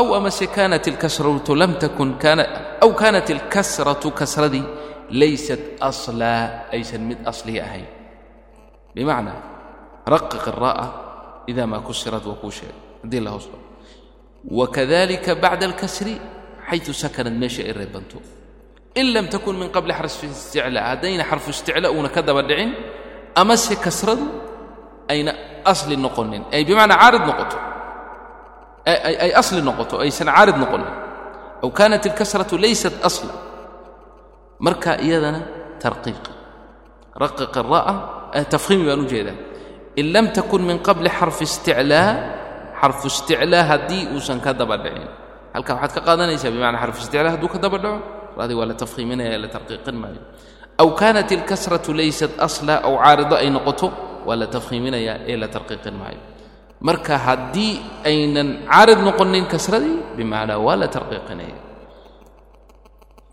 aw amase kaanat ilkasratu lam takun aw kaanat ilkasratu kasradii laysat aslaa aysan mid aslihi ahayn bimacnaa raqiq الraa'a ida ma kusirat waa kuu sheegay haddii la hoos dhao wakadalika bacda alkasri xayu sakanad meesha ay reebanto in lam takun min qabli xarfi isticlaa haddayna xarfu isticlaa uuna ka daba dhicin amase kasradu ayna asli noqonin ay bimacnaa caarid noqoto ay asli noqoto aysan caarid noqonin aw kaanat ilkasratu laysat asla. Marka iyadana tarqiiqi raqiq الra'a tafhiimi baan u in lam takun min qabli xarfi isticlaa xarfu isticlaa haddii uusan ka daba dhicin halkaa waxaad ka qaadanaysaa bimacnaa xarfu isticlaa hadduu ka daba dhaco raadii waa la tafhiiminaya la tarqiiqin maayo. Aw kaanat ilkasratu laysat asla aw caarido ay noqoto waa la tafhiiminayaa ee la tarqiiqin maayo marka haddii aynan caarid noqonin kasradii bimacnaa waa la tarqiiqinaya.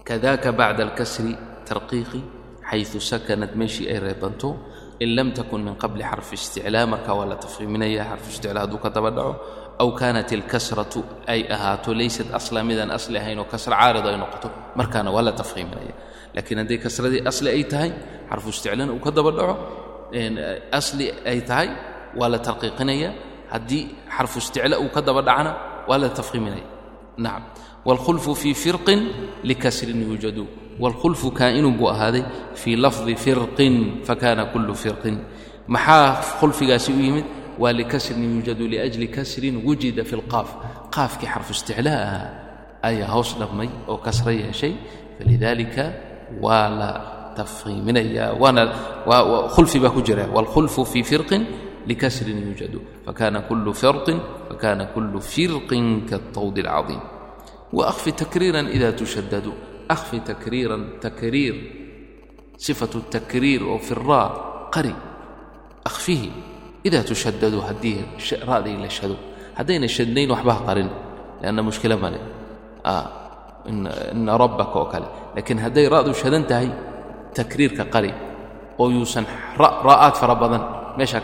Kadaka bacda alkasri tarqiiqi xayu sakanad meeshii ay reebanto in lam takun min qabli xarfi isticlaa marka waa la tafhiiminaya xarfu isticlaa hadduu ka daba dhaco aw kaanat ilkasratu ay ahaato laysat asla midaan asli ahayn oo kasra caarido ay noqoto markaana waa la tafhiiminaya. Laakiin hadday kasradii asli ay tahay xarfu isticlaana uu ka daba dhaco asli ay tahay waa la tarqiiqinaya haddii xarfu isticlaa uu ka daba dhacana waa la tafhiiminaya nacam wاlkhulfu fii firqin likasrin yuujadu wاlkhulfu kaa'inun buu ahaaday fii lafdi firqin fakana kulu firqin maxaa khulfigaasi u yimid waa likasrin yuujadu liأjli kasrin wujida fi اlqaaf qaafkii xarfu isticlaa ahaa ayaa hoos dhammay oo kasra yeeshay falidalika waa la tafhiiminaya waana khulfi baa ku jira wاlkhulfu fii firqin likasrin yuujadu فكان كل فرق فكان كل فرق كالطود العظيم وأخف تكريرا إذا تشدد أخف تكريرا تكرير صفة التكرير أو في الراء قري أخفه إذا تشدد هديه راء لشهدوا هدين الشدين وحبها قرن لأن مشكلة مالي آه إن, إن ربك وكلا لكن هدي راء شدن تهي تكرير كقري oo yuusan ra'aad fara badan meeshaa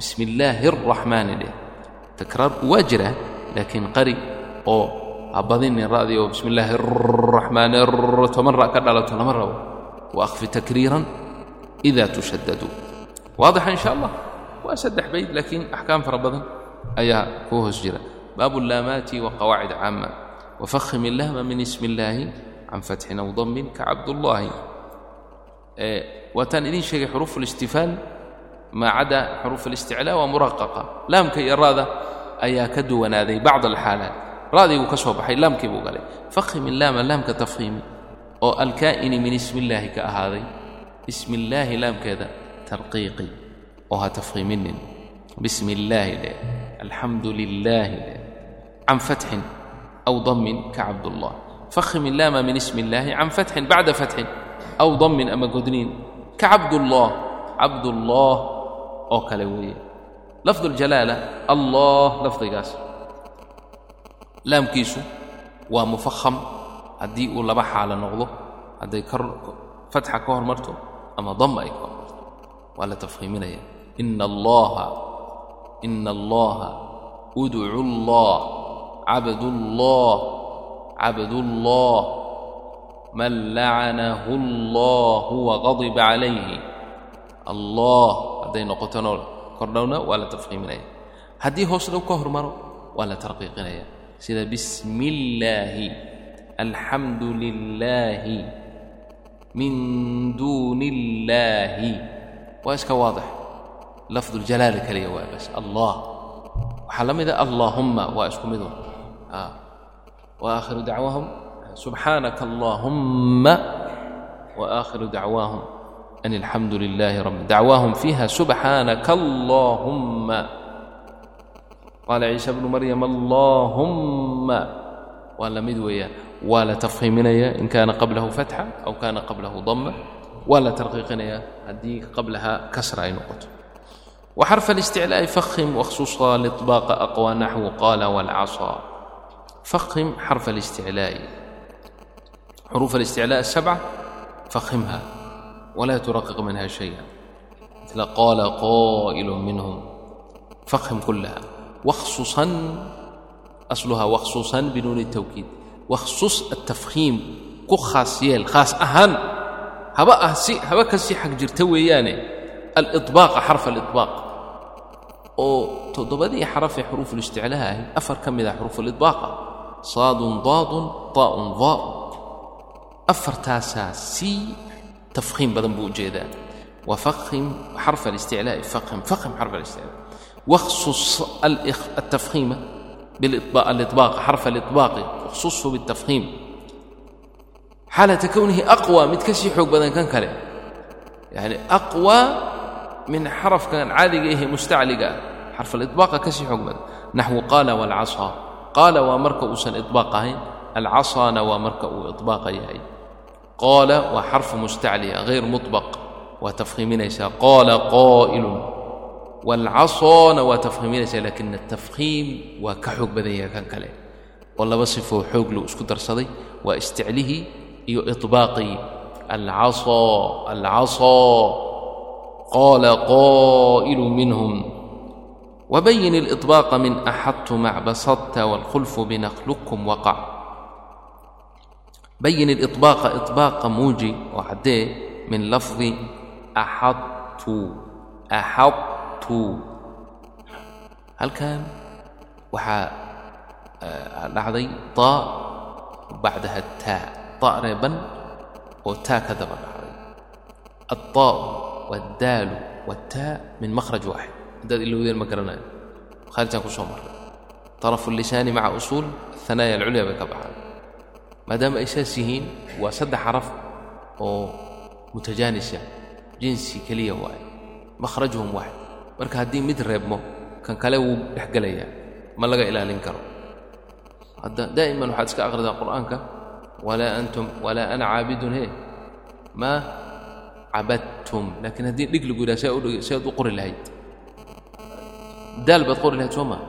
bismi illaahi araxmaani dheh takraar waa jiraa laakiin qari oo ha badinin ra'dii oo bismi illaahi araxmaani toban ra' ka dhalato lama rabo. Wa akhfi takriiran idaa tushadadu waadixa insha allah waa saddex bayd laakiin axkaam fara badan ayaa kuu hoos jira. Baabu laamaati wa qawaacid caama wafakhim illaama min ismi illaahi can fatxin aw dammin ka cabdullaahi. Waa taan idiin sheegay xuruufu listifaal maa cada xuruuf اlisticlaa waa muraqaqa. Laamka iyo ra'da ayaa ka duwanaaday bacd alxaalaat ra'diguu ka soo baxay laamkii buu galay. Fahim illaama laamka tafhiimi oo alkaa'ini min ismi illaahi ka ahaaday. Ismi illaahi laamkeeda tarqiiqi oo ha tafhiiminin bismi illaahi leh alxamdu lilaahi leh can fatxin aw damin ka cabdullah. Fahim illaama min ismi illaahi can fatxin bacda fatxin aw damin ama godniin ka cabdullah. Cabdullah oo kale weeye. Lafdu ljalaala allah lafdigaas. Laamkiisu waa mufaham haddii uu laba xaalo noqdo hadday fatxa ka hormarto ama dama ay ka hormarto waa la tafhiiminaya. Ina allaha ina allaha udcu allah cabdullah cabdullah man lacanahu allahu waqadiba calayhi allah hadday noqotona kordhowna waa la tafhiiminaya haddii hoos dhow ka hormaro waa la tarqiiqinaya. Sida bismi illaahi alxamdu lilaahi min duuni illaahi waa iska waadix. Lafdu ljalaala keliya waa bas allah. Waxaa la mida allaahumma waa isku midu wa. Aakhiru dacwaahum. Subxaanaka allaahumma wa dacwaahum أن الحمد لله رب دعواهم فيها سبحانك اللهم. قال ciise bnu maryam allahuma waa la mid weeyaan waa la tafhiiminayaa in kaana qablahu fatxa aw kaana qablahu dama waa la tarqiiqinayaa haddii qablaha kasra ay noqoto وxرف الاsتعلاء فhم واkhsuصa لطباq أqوى نaxو qاla والcصى فhم xرف الاsتعلاء xروف الاsتعلاء السبعة فhمها ولا ترقق منها شيئا مثل قال قائل منهم فخم كلها واخصصا asluhaa wakhsuusan binuuni tawkiid wakhsuus atafkhiim ku khaas yeel khaas ahaan haba ah si haba ka sii xag jirta weeyaane aliطbaaqa xarf aliطbaaq oo toddobadii xarafee xuruufulisticlaaha ahayd afar ka mid ah xuruufuliطbaaqa saadun daadun taa'un daa'un afartaasaa sii tafkhiim badan buu ujeedaa wafahim xarf اlisticlaa'i fahim fahim xarf اlisticlaa wakhsus altafkhiima aliطbaaq xarf aliطbaaqi wakhsushu biالtafkhiim xaalata kownihi aqwى mid ka sii xoog badan kan kale yani aqwى min xarafkan caadiga ahe mustacliga ah xarf aliطbaaqa ka sii xoog badan naxwu qaala wاlcasaa qaala waa marka uusan iطbaaq ahayn alcasaana waa marka uu iطbaaqa yahay qaala waa xarfu mustacliya hayr muطbaq waa tafkhiiminaysaa. qaala qaa'ilun. Waalcasoona waa tafkhiiminaysaa laakin atafkhiim waa ka xoog badan yahay kan kale. Oo laba sifoo xoog lou isku darsaday. Waa isticlihii iyo iطbaaqii alcasoo alcasoo qaala qaa'ilu minhum. Wabayin اliطbaaqa min axadtu mac basadta wاlkhulfu binaqlukum waqac bayin iطbaaqa iطbaaqa muuji oo caddee min lafdi axadtu axadtu. Halkan waxaa eh, dhacday taa bacdaha taa ta reeban oo taa ka daba dhacday. Alطaau waddaalu wاtaa min mahraj waaxid. Haddaad ilowdeen ma garanayo. Khaarijaan ku soo marray. طarafu الlisaani maca usuul aلhanaaya alculya bay ka baxaan maadaama ay yihiin waa saddex xaraf oo mutajaanisa jinsi keliya waaye makhrajuhum waaxid marka haddii mid reebmo kan kale wuu dhexgelayaa ma laga ilaalin karo. Hadda daa'iman waxaad iska akhridaa qur'aanka walaa antum walaa ana caabidun he. Maa cabadtum laakiin haddii dhig lagu yidhaha sead u qori lahayd. Daal baad qori lahayd soo maa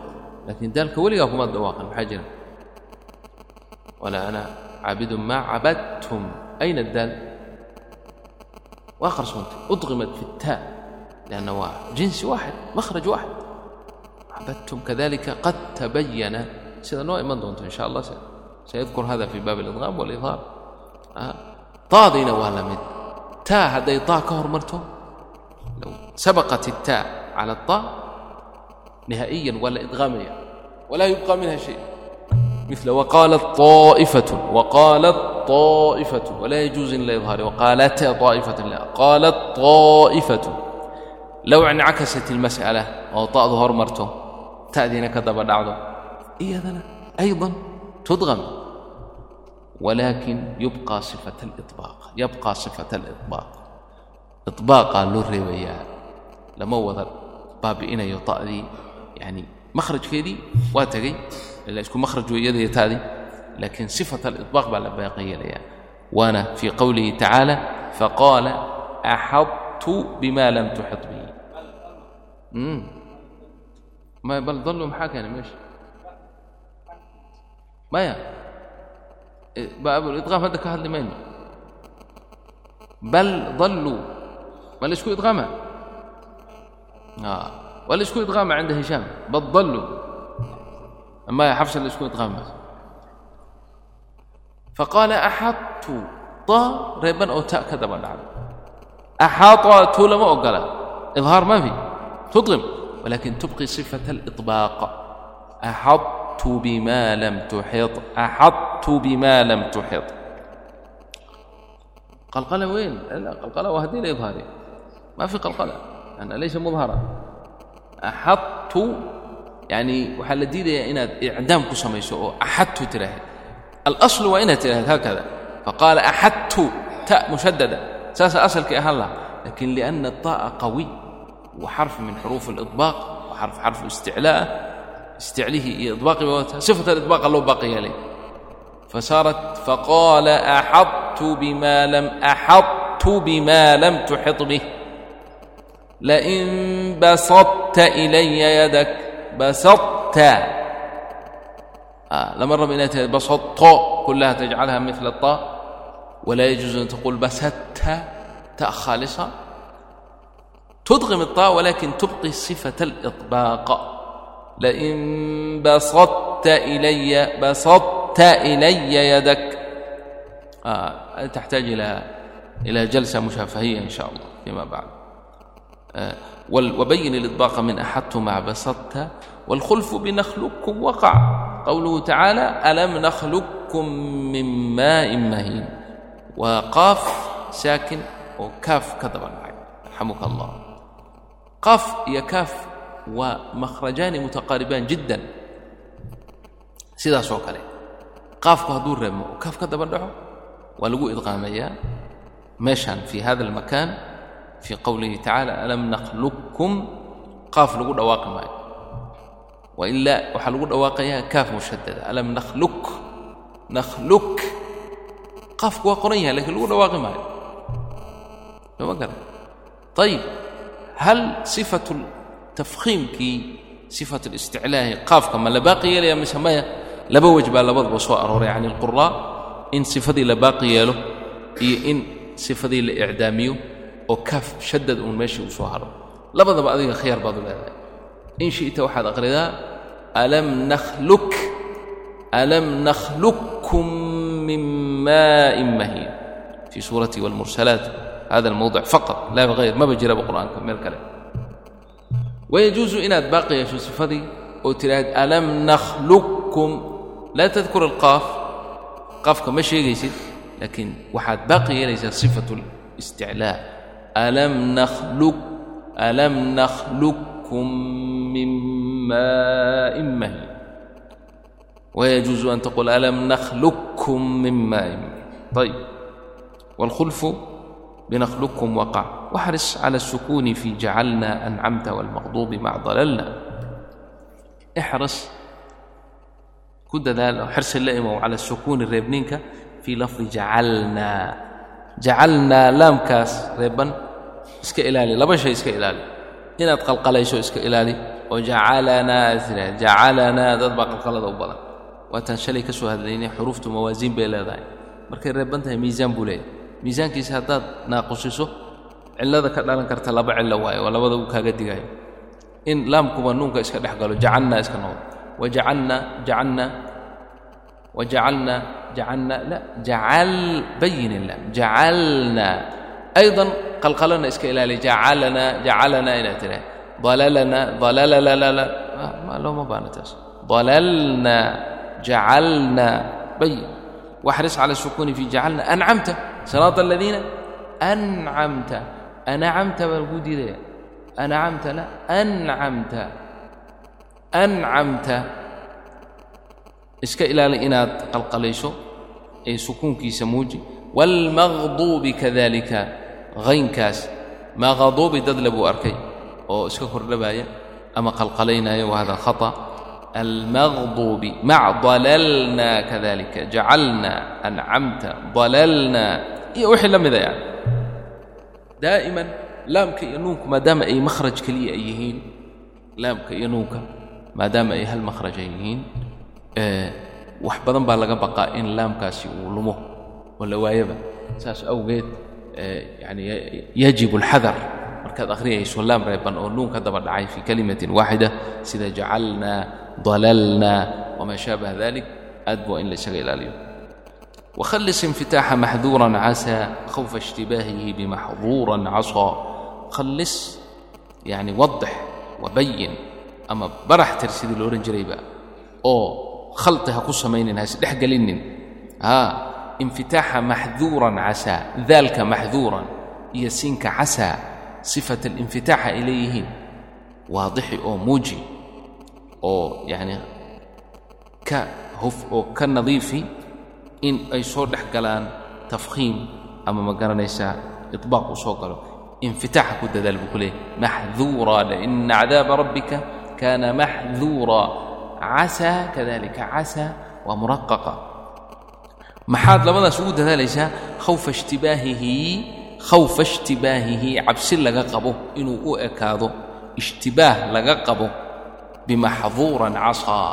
laakiin daalka weligaa kumaad dhawaaqan maxaa jira? Walaa ana cabidu maa cabadtum ayna daal waa qarsoontay udqimat fi الtaa lianna waa jinsi waaxid mahraj waaxid cabadtum kadalika qad tabayana sida noo iman doonto in sha allah sayadkur hada fi baab اlidqaam wاlidhaar taadayna waa la mid taa hadday taa ka hormarto low sabaqat الtaa cala الtaa nihaa'iyan waa la idqaamaya walaa yubqى minha shay مثل وقالت طائفة وقالت طائفة ولا يجوز إلا إظهاره وقالت طائفة لا قالت طائفة لو انعكست المسألة أو طاء ظهر مرته تأذين كذب دعضه إيذنا أيضا تدغم ولكن يبقى صفة الإطباق يبقى صفة الإطباق إطباقا للرواية لما وضع باب إنا يطأ يعني مخرج كذي واتقي إلا يكون مخرج يدي تادي لكن صفة الإطباق بقى باقية ليا وأنا في قوله تعالى فقال أحطت بما لم تحط به امم ما بل ظلوا محاكا يعني ماشي ما يا باب الإدغام هذا كهل لمن بل ضلوا ولا شكو إدغامها آه ولا شكو إدغامها عند هشام بل ضلوا ما يحفش اللي شكو إدغامها فقال أحطت طا ريبا أو تاء كذا بعد أحاط تو لما أقلا إظهار ما في تضغم ولكن تبقي صفة الإطباق أحطت بما لم تحط أحطت بما لم تحط قلقلة وين؟ لا yani waxaa la diidayaa inaad icdaam ku samayso oo axadtu tiraahad alaslu waa inaad tidhahad haakada. Faqaala axadtu ta mushadada saasaa asalkii ahaan laha laakiin liأnna الطa'a qawiy wa xarf min xuruuf اliطbaaq wa xarf xarfu isticlihii iyo iطbaaqii ba wata sifata iطbaaqa loo baaqi yeelay. Fasaarat faqaala axadtu bima lam axadtu bima lam tuxid bih. Lain basadta ilaya yadak. بسطت آه لما الرب إنها بسطت كلها تجعلها مثل الطاء ولا يجوز أن تقول بسدت تاء خالصة تدغم الطاء ولكن تبقي صفة الإطباق لئن بسطت إلي بسطت إلي يدك آه تحتاج إلى إلى جلسة مشافهية إن شاء الله فيما بعد آه وبين الإطباق من أحدتما بسطت والخلف بنخلقكم وقع قوله تعالى ألم نخلقكم من ماء مهين وقاف ساكن وكاف كذا رحمك الله قاف يا كاف ومخرجان متقاربان جدا sidaasoo kale qaafku hadduu reebmo oo kaaf ka daba dhaco waa lagu idqaamayaa meeshan fi fii qowlihi tacaala alam nakhluqkum qaaf lagu dhawaaqi maayo wailaa waxaa lagu dhawaaqayaa kaaf mushadada alam nakhluk nakhluk qaafku waa qoran yahay lakiin lagu dhawaaqi maayo sooma garan ayib hal sifatu tafkhiimkii sifat اlisticlaahi qaafka ma la baaqi yeelaya mise maya laba wej baa labadaba soo arooray can اlquraa in sifadii la baaqi yeelo iyo in sifadii la icdaamiyo oo kaaf shadad uun meeshii uu haro. Labadaba adiga khiyaar baad u leedahay. In shi'ta waxaad aqridaa alam nakhluk alam nakhlukkum min maa'in mahiin fii suurati wاlmursalaat hada almowdic faqat. Laa bihayr maba jiraba qur'aanka meel kale. Wayajuusu inaad baaqi yeesho sifadii oo tidhaahd alam nakhlukkum laa tadkur alqaaf qaafka ma sheegaysid laakiin waxaad baaqi yeelaysaa sifatu اlisticlaa ألم نخلق ألم نخلقكم من ماء مهين ويجوز أن تقول ألم نخلقكم من ماء طيب والخلف بنخلقكم وقع واحرص على السكون في جعلنا أنعمت والمغضوب مع ضللنا احرص كد ذلك حرص اللئمة على السكون الريبنينك في لفظ جعلنا jacalnaa laamkaas reeban iska ilaali laba shay iska ilaali. Inaad qalqalayso iska ilaali oo jacalanaa tina jacalanaa dad baa qalqalada u badan. Waataan shalay ka soo hadlaynay xuruuftu mawaasiin bay leedahay. Markay reeban tahay miisaan buu leeyahay. Miisaankiisa haddaad naaqusiso cillada ka dhalan karta laba cillo waayo waa labada uu kaaga digaayo in laamkuba nuunka iska dhex galo jacalnaa iska noqdo wajacalnaa jacalnaa وجعلنا جعلنا لا جعل بين الله جعلنا أيضا قلقلنا إسكالالي جعلنا جعلنا إلى تلاه ضللنا ضلل لا لا لا ما لو ما ضللنا جعلنا بين واحرص على السكون في جعلنا أنعمت صراط الذين أنعمت أنعمت بالجود ذي أنعمت لا أنعمت أنعمت iska ilaali inaad qalqalayso ee sukuunkiisa muuji. Waalmaqduubi kadaalika haynkaas maqaduubi dadle buu arkay oo iska kordhabaaya ama qalqalaynaya wahada khata. Almaqduubi mac dalalna kadalika jacalna ancamta dalalna iyo wixii la mida yani daa'iman laamka iyo nuunku maadaama ay makhraj keliya ay yihiin laamka iyo nuunka maadaama ay hal makhraj ay yihiin أيهين أه وحبضا بالغا بقى إن لامكاسي ولمه ولا وايبا ساس أوجد أه يعني يجب الحذر markaad akhriyayso laam reeban oo nuun ka daba dhacay fii kalimatin waaxida sida jacalnaa dalalnaa wamaa shaabaha dalik aad buu in la isaga ilaaliyo وخلص انفتاح محذورا عسى خوف اشتباهه بمحظورا عصى خلص يعني khalqi ha ku samaynin ha isdhexgelinin infitaaxa maxduuran casaa daalka maxduuran iyo siinka casaa sifat alinfitaaxa ay leeyihiin waadixi oo muuji oo yacni ka hof oo ka nadiifi in ay soo dhex galaan tafkhiim ama ma garanaysaa itbaaq uu soo galo. Infitaaxa ku dadaal buu ku leeyahy maxduura laina cadaaba rabbika kaana maxduura كذلك عسى ومرققا محاد لماذا سعود ذلك خوف اشتباهه khawfa ishtibaahihi cabsi laga qabo inuu u ekaado ishtibaah laga qabo bimaxduuran casaa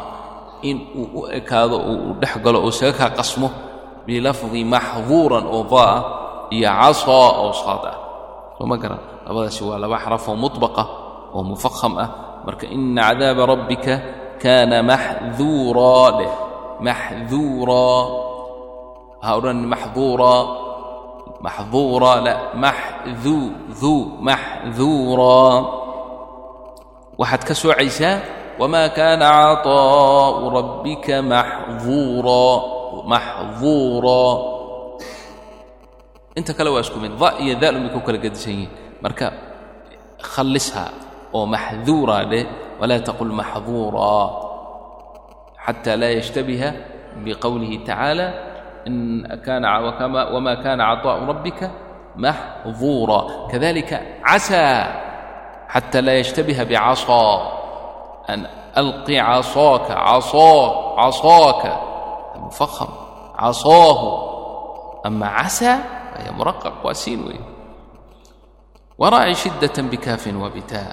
in uu u ekaado oo uu dhex galo oo isaga kaa qasmo bilafdi maxduuran oo daa iyo casaa oo saad ah soo ma garan labadaasi waa laba xaraf oo mudbaqa oo mufaham ah marka ina cadaaba rabbika kaana maxduuraa dheh maxduuraa ha odhan maxduuraa maxduuraa la maxduu duu maxduuraa waxaad ka soocaysaa wamaa kaana caطaa'u rabbika maxduuraa maxduuraa inta kale waa isku mid da iyo daalun bay ku kala gedisan yihiin marka khallishaa oo maxduuraa dheh walaa taqul maxduuraa xata laa yashtabiha biqowlihi tacaala in kana wama kana caطaءu rabbika maxduura kadalika casaa xata laa yashtabiha bcaصaa an alqi caصaaka caصaa caصaaka mufaham casaahu ama casaa aya muraqaq waa siin weeye waraaci shiddaة bikaafin wabitaa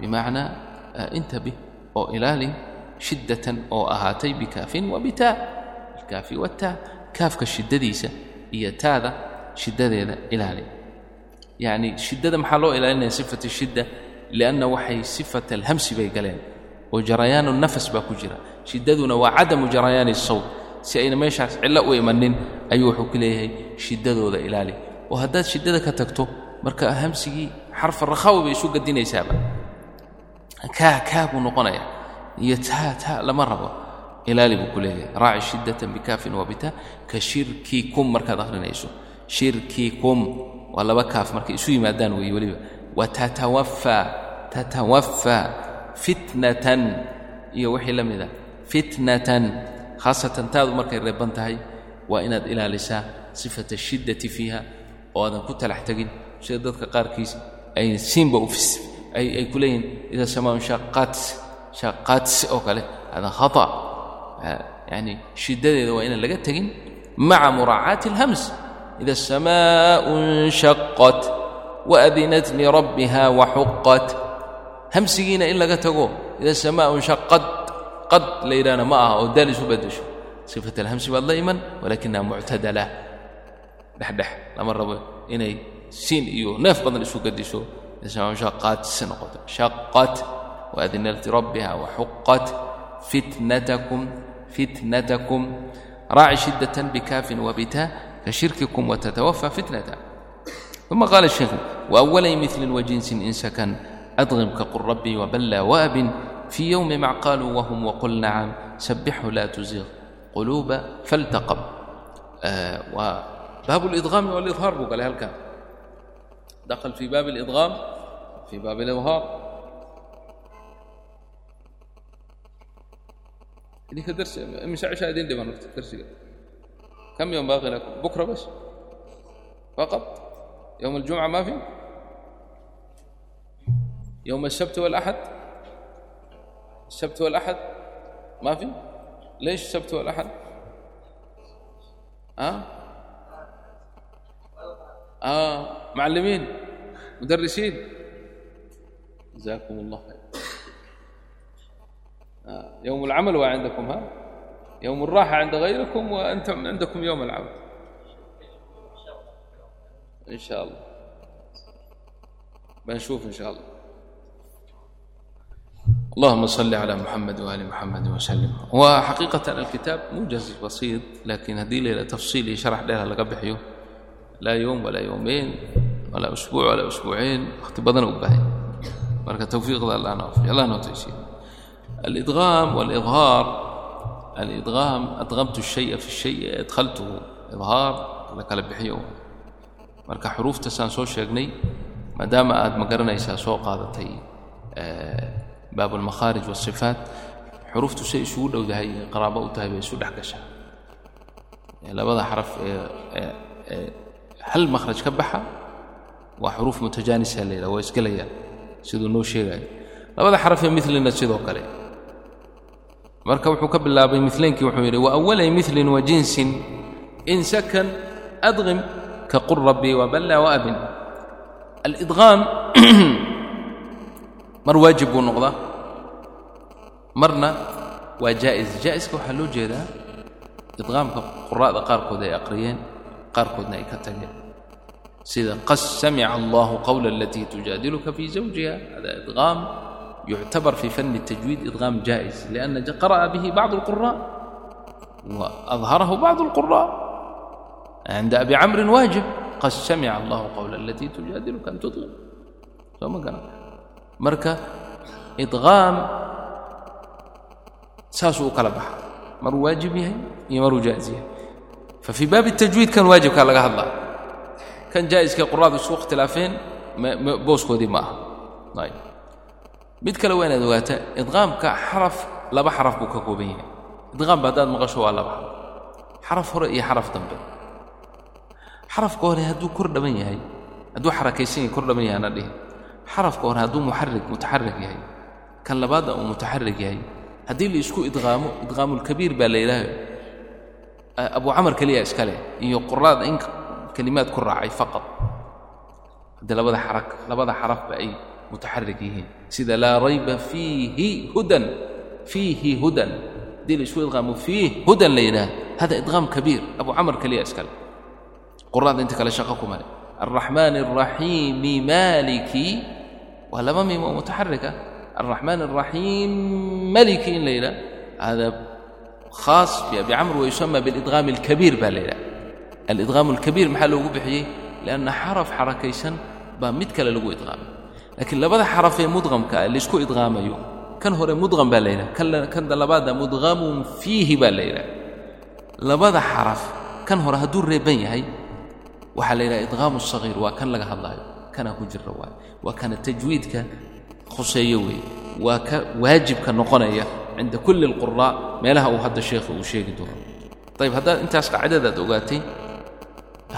bimacnaa intabih oo ilaali shiddatan oo ahaatay bikaafin wabitaa alkaafi wataa kaafka shiddadiisa iyo taada shiddadeeda ilaali yacni shiddada maxaa loo ilaalinaya sifat shidda lianna waxay sifat alhamsi bay galeen oo jarayaanu nafas baa ku jira shiddaduna waa cadamu jarayaani sawt si ayna meeshaas cillo u imanin ayuu wuxuu ku leeyahay shiddadooda ilaali oo marka hamsigii xarfa rakhawi bay isu gadinaysaaba. Kaa kaa buu noqonaya. Iyo taa taa lama rabo. Ilaali buu ku raaci shiddatan bikaafin wabitaa ka shirkikum markaad akhrinayso. Shirkikum waa laba kaaf markay isu yimaadaan weeye weliba. Wa tatawafaa tatawafaa fitnatan. Iyo wixii la mida fitnatan. Khaasatan taadu markay reeban tahay waa inaad ilaalisaa sifata shiddati fiiha oo aadan ku talax tegin sida dadka qaarkiis ay siinba ay ku leeyihiin ida samaa shaqat oo kale hada khata. Yani shiddadeeda waa inaan laga tegin maca muraacaati alhams. Ida asamaau nshaqat waadinat lirabbiha waxuqat hamsigiina in laga tago ida asamaau nshaqad qad la yidhahna ma aha oo daal isu beddesho. Sifat alhamsi baad la iman walakinaha muctadala. Dhexdhex lama rabo inay siin iyo neef badan isu gadiso aadsi noqota. Shaqat waadinati rabbiha waxuqat fitnatakum fitnatakum. Raaci shidaة bikaafin wabita kashirkikum watatawafى fitnata. Uma qaala sheikhu waawalay milin wajinsin insakan adqimka qul rabbii waballa waabin fii yowmi macqaaluu wahum waqul nacam sabixhu laa tuziq quluuba faltaqab. Waa baab اlidqaami wاlidhaar buu galay halkaa دخل في باب الإضغام في باب الإظهار هذيك الدرس من شاهدين لمن وقت الدرس كم يوم باقي لكم بكرة بس فقط يوم الجمعة ما في يوم السبت والأحد السبت والأحد ما في ليش السبت والأحد ها أه؟ معلمين مدرسين جزاكم الله خير يوم العمل وعندكم ها يوم الراحة عند غيركم وأنتم عندكم يوم العمل إن شاء الله بنشوف إن شاء الله اللهم صل على محمد وآل محمد وسلم وحقيقة الكتاب موجز بسيط لكن هذه ليلة تفصيلي شرح لها لقبحيه لا يوم ولا يومين ولا أسبوع ولا أسبوعين اختبضنا وبهي بركة توفيق الله نوفي الله نوتيسي الإدغام والإظهار الإدغام أدغمت الشيء في الشيء أدخلته إظهار لكala bixiyo marka xuruuftasaan soo sheegnay maadaama aad ma garanaysaa soo qaadatay baab almakhaarij waasifaat xuruuftu say isugu dhowdahay qaraabo u tahay bay isu dhex gashaa labada xaraf ee hal makhraj ka baxa? Waa xuruuf mutajaanisa la yidhaha waa isgelayaan siduu noo sheegayo labada xaraf ee milina sidoo kale. Marka wuxuu ka bilaabay milaynkii wuxuu yidhi waawalay milin wa jinsin in sakan adqim ka qul rabbii waballa waabin alidqaam mar waajib buu noqdaa. Marna waa jaa'is jaa'iska waxaa loo jeedaa idqaamka quraa'da qaarkood ay aqriyeen qaarkoodna ay ka tageen. Sida qad samica allahu qowla alatii tujaadiluka fii zawjiha. Hada idqaam yuctabar fii fani الtajwiid idqaam jaa'iz lianna qara'a bihi bacdu اlquraء wa adharahu bacdu cinda abi camrin waajib qad samica allahu qowla alatii tujaadiluka an tudliq soo ma garan. Marka idqaam saasuu u kala baxa maruu waajib yahay iyo maruu jaa'is yahay fa fii baabi tajwiid kan waajibkaa laga hadlaa. Kan jaa'iska quraadu isku ikhtilaafeen booskoodii ma aha. Mid kale waa inaad ogaataa idqaamka xaraf laba xaraf buu ka kooban yahay. Idqaamba haddaad maqasho waa laba. Xaraf xaraf hore iyo xaraf dambe. Xarafka hore hadduu kor dhaban yahay hadduu xarakaysan yahay kor dhaban yahay ana dhihin xarafka hore hadduu muxarik mutaxarik yahay. Kan labaadna uu mutaxarik baa Eh, abu camar keliya iskale iyo quraad in kelimaad ku raacay faqad. Haddee labada xara labada xarafba ay mutaxarig yihiin. Sida laa rayba fiihi hudan fiihi hudan. Haddii la isku idqaamo fiih hudan la yidhaah. Hada idqaam kabiir abu camar keliya iskale quraada inta kale shaqo ku male alraxmaan alraxiimi maaliki. Waa laba miim oo mutaxarig ah. Alraxmaan alraxiim maliki in la yidhaah. Hada khaas bicamr wayusama bialidqaami alkabiir baa la yidhaha alidqaamu alkabiir maxaa loogu bixiyey lianna xaraf xarakaysan baa mid kale lagu idqaamay laakiin labada xarafee mudqamka ah laysku idqaamayo kan hore mudqam baa la yidhaha kan labaadna mudqamun fiihi baa la yidhaha labada xaraf kan hore hadduu reeban yahay waxaa la yidhaha idqaamu sagiir waa kan laga hadlaayo kana ku jira waaye waa kana tajwiidka khuseeyo weeye waa ka waajibka noqonaya cinda kulli alquraa meelaha uu hadda sheekhu uu sheegi doono ayib haddaad intaas qaacidadaad ogaatay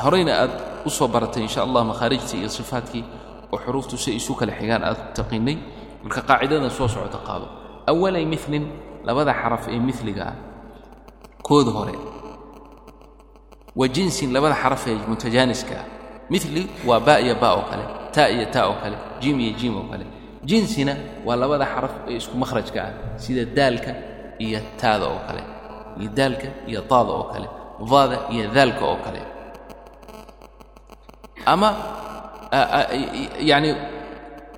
horeyna aad u soo baratay insha allah makhaarijtii iyo sifaadkii oo xuruuftu si isu kala xigaan aad taqiinay marka qaacidadan soo socota qaado awalay milin labada xaraf ee miliga ah kooda hore وجنس لبدا حرف متجانسكا مثلي وباء يا باء وكله تاء يا تاء وكله جيم يا جيم jinsina waa labada xaraf ee isku makhrajka ah sida daalka iyo taada oo kale iyo daalka iyo daada oo kale daada iyo daalka oo kale. Ama yani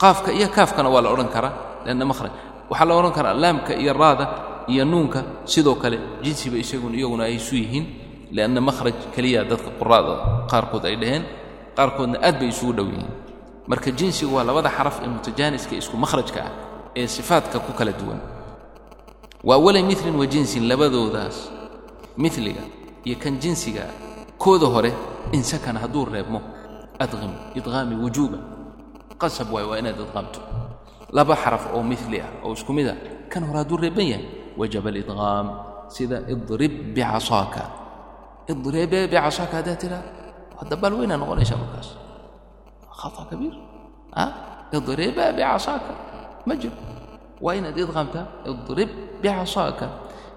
qaafka iyo kaafkana waa la odhan karaa lana makhraj. Waxaa la odhan karaa laamka iyo raada iyo nuunka sidoo kale jinsiba isagun iyaguna ay isu yihiin lianna makhraj keliya dadka quraada qaarkood ay dhaheen qaarkoodna aad bay isugu dhow yihiin marka jinsigu waa labada xaraf ee mutajaaniska isku makhrajka ah ee sifaadka ku kala duwan. Waa walay wa jinsin labadoodaas miliga iyo kan jinsiga kooda hore in sakan hadduu reebmo. Adqim idqaami wujuuban. Qasab waayo waa inaad idqaamto laba xaraf oo mili ah oo isku mid ah kan hore hadduu reeban yahay wajaba alidqaam sida idrib bicasaaka idribee bicasaaka haddaad tidhaa waa dabaal weynaa noqonaysaa markaas. خطأ كبير أه؟ اضربها بعصاك مجرى وإن أدغمتها اضرب بعصاك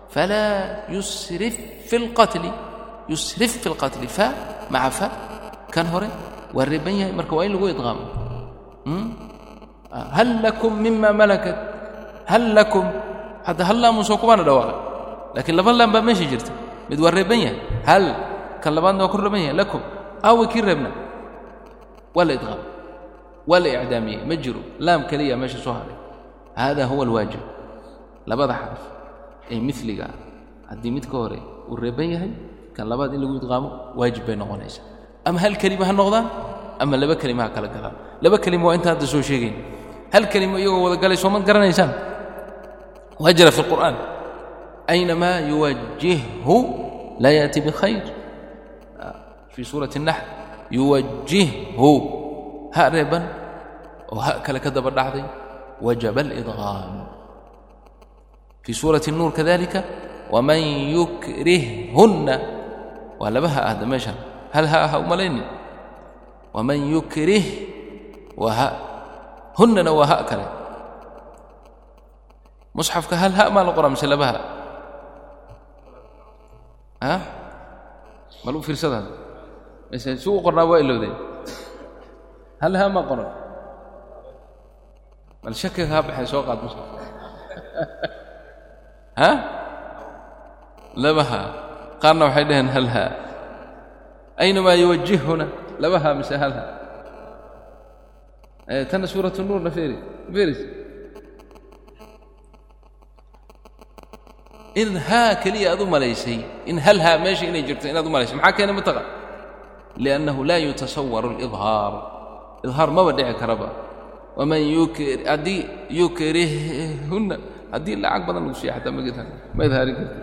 فلا يسرف في القتل يسرف في القتل ف مع ف كان هوري والربية مركب وين لغو يدغم هل لكم مما ملكت هل لكم حتى هل لا مسوكمان دواغ لكن لبن لم بمشي جرت مد هل كان لبن لكم أو كي waa la idqaam waa la icdaamiyey. Ma jiro. Laam keliya meesha soo hadhay hada huwa alwaajib. Labada xaraf ee miliga ah haddii mid ka hore uu reeban yahay kan labaad in lagu idqaamo waajib bay noqonaysaa. Ama hal kelima ha noqdaan ama laba kelima ha kala galaan laba kelima waa inta hadda soo sheegayn hal kelima iyagoo wada galay sooma garanaysaan? Waa jira fi lqur'aan أينما يوجهه لا يأتي بخير في سورة النحل يوجهه هاء ريبا وهاء كلا كذب الرعضي وجب الإضغام في سورة النور كذلك ومن يكرههن ولا بها هذا ماشا هل هاء هاء ملين ومن يكره وهاء هن وهاء كلا مصحفك هل هاء ما القرى مثل بها ها su u qornaa waa ilowdeen hal haa ma qoran bal shakiga haa baxay soo qaad mus ha laba qaarna waxay dhaheen hal aynamaa yuwajihuna laba mise hal eh, tana suuratu nuurna feeri feris in haa keliya aad u malaysay in hal meesha inay jirto inaad u malaysay maxaa keena mataqan liannahu laa yutasawaru alidhaar idhaar maba dhici karaba waman haddii yukrihhunna haddii lacag badan lagu siiya xataa ma idhaarin karti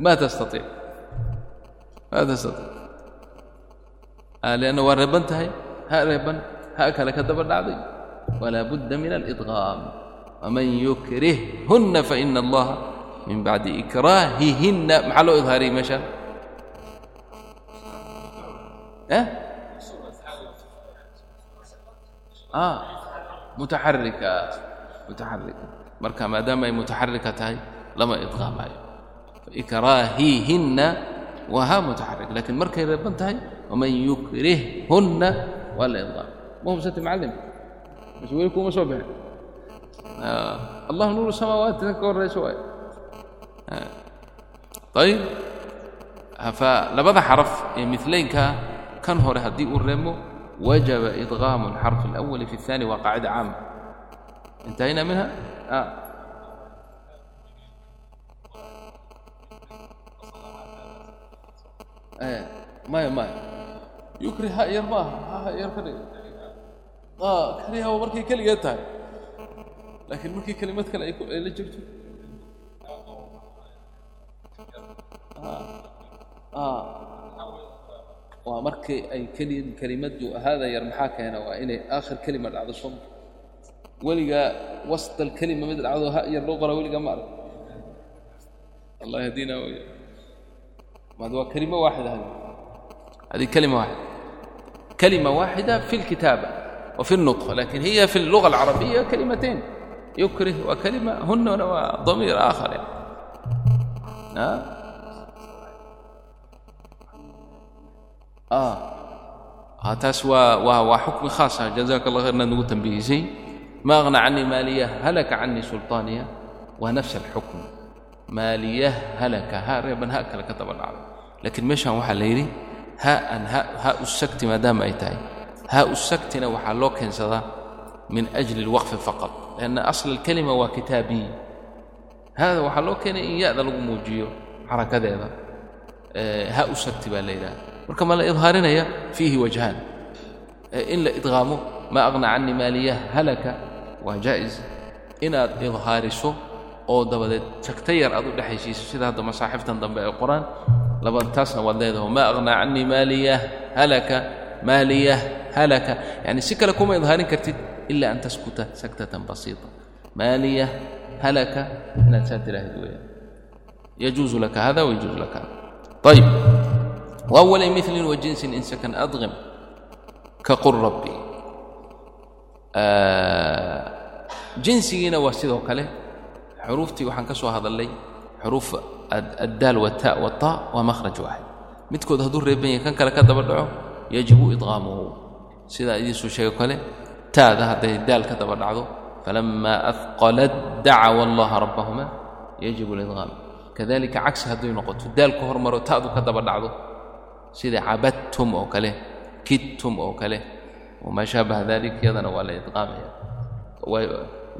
ma tastaiic ma tastaiic lianna waa reeban tahay ha reeban ha kale ka daba dhacday walaa budda min alidqaam waman yukrihhunna faina allaha min bacdi ikraahihinna maxaa loo idhaariyey meeshaan mutaxarika mutaxarika marka maadaama ay mutaxarika tahay lama idqaamayo ikraahihinna waa haa mutaxarik lakiin markay reeban tahay waman yukrihhunna waa la idqaam ma hubsati macallim bas weli kuuma soo bixin. Allahu nuuru samaawaati tan ka horrayso waay. Ayib falabada xaraf ee milaynkaa kan hore haddii uu reemo wajaba idqaamu alxarfi alawali fi اثani waa qaacida caama intahayna minha? Maya maya yukri ha yar maaha ha yar ka dhig. Kaliha waa markay keligeed tahay. Laakiin markii kelimad kale ay la jirto waa markii ay kelimaddu ahaada yar maxaa keena? Waa inay aakhir kelima dhacdo shan. Weligaa wastal kelima mid dhacdo yar loo qoraa weligaa ma arag. Allah yahdiina way maad waa kelimo waaxida hadi هذه كلمة واحدة كلمة واحدة في الكتابة وفي النطق لكن هي في اللغة العربية كلمتين يكره وكلمة هن وضمير آخر يعني. Ah. taas waa xukmi khaasa jazaak allah khar inaad nagu tambihisay ma aqna canii maaliya halaka canii sulطaaniya waa nafs alxukm maaliya halaka. Ha reeban ha kale ka daba dhacdo laakiin meeshaan waxaa la yidhi haaan ha usagti maadaama ay tahay. Ha usagtina waxaa loo keensadaa min ajli اlwaqfi faqad lanna asl اlkalima waa kitaabiy haada waxaa loo keenay in ya-da lagu muujiyo xarakadeeda eh, ha usagti baa la yidhaha marka ma la idhaarinaya fiihi wajhaan. In la idqaamo maa aqna canii maaliya halaka waa jaa'is inaad idhaariso oo dabadeed jagta yar aad u dhexaysiiso sida hadda masaaxiftan dambe ay qoraan laba taasna waad leedaho maa aqnaa canii maaliya halaka maaliya halaka. Yani si kale kuma idhaarin kartid ila an taskuta saktatan basiita maaliya halaka inaad saa tiraahid weeyaan. Yajuuzu laka hada wayajuuzu laka hada ayib وأول مثل وجنس إن سكن أضغم كقل ربي jinsigiina waa sidoo kale xuruuftii waxaan ka soo hadallay xuruuf addaal wata wata waa makhraj waaxid midkood hadduu reeban yahay kan kale ka daba dhaco yajibu idqaamuhu sidaa idiinsuu sheego kale taada hadday daal ka daba dhacdo falama afqalat dacawa allaha rabbahuma yajibu lidqaam kadalika cagsi hadday noqoto daal ka hormaro ta'du ka daba dhacdo sida cabadtum oo kale kidtum oo kale wamaa shaabaha dalik yadana waa la idqaamaya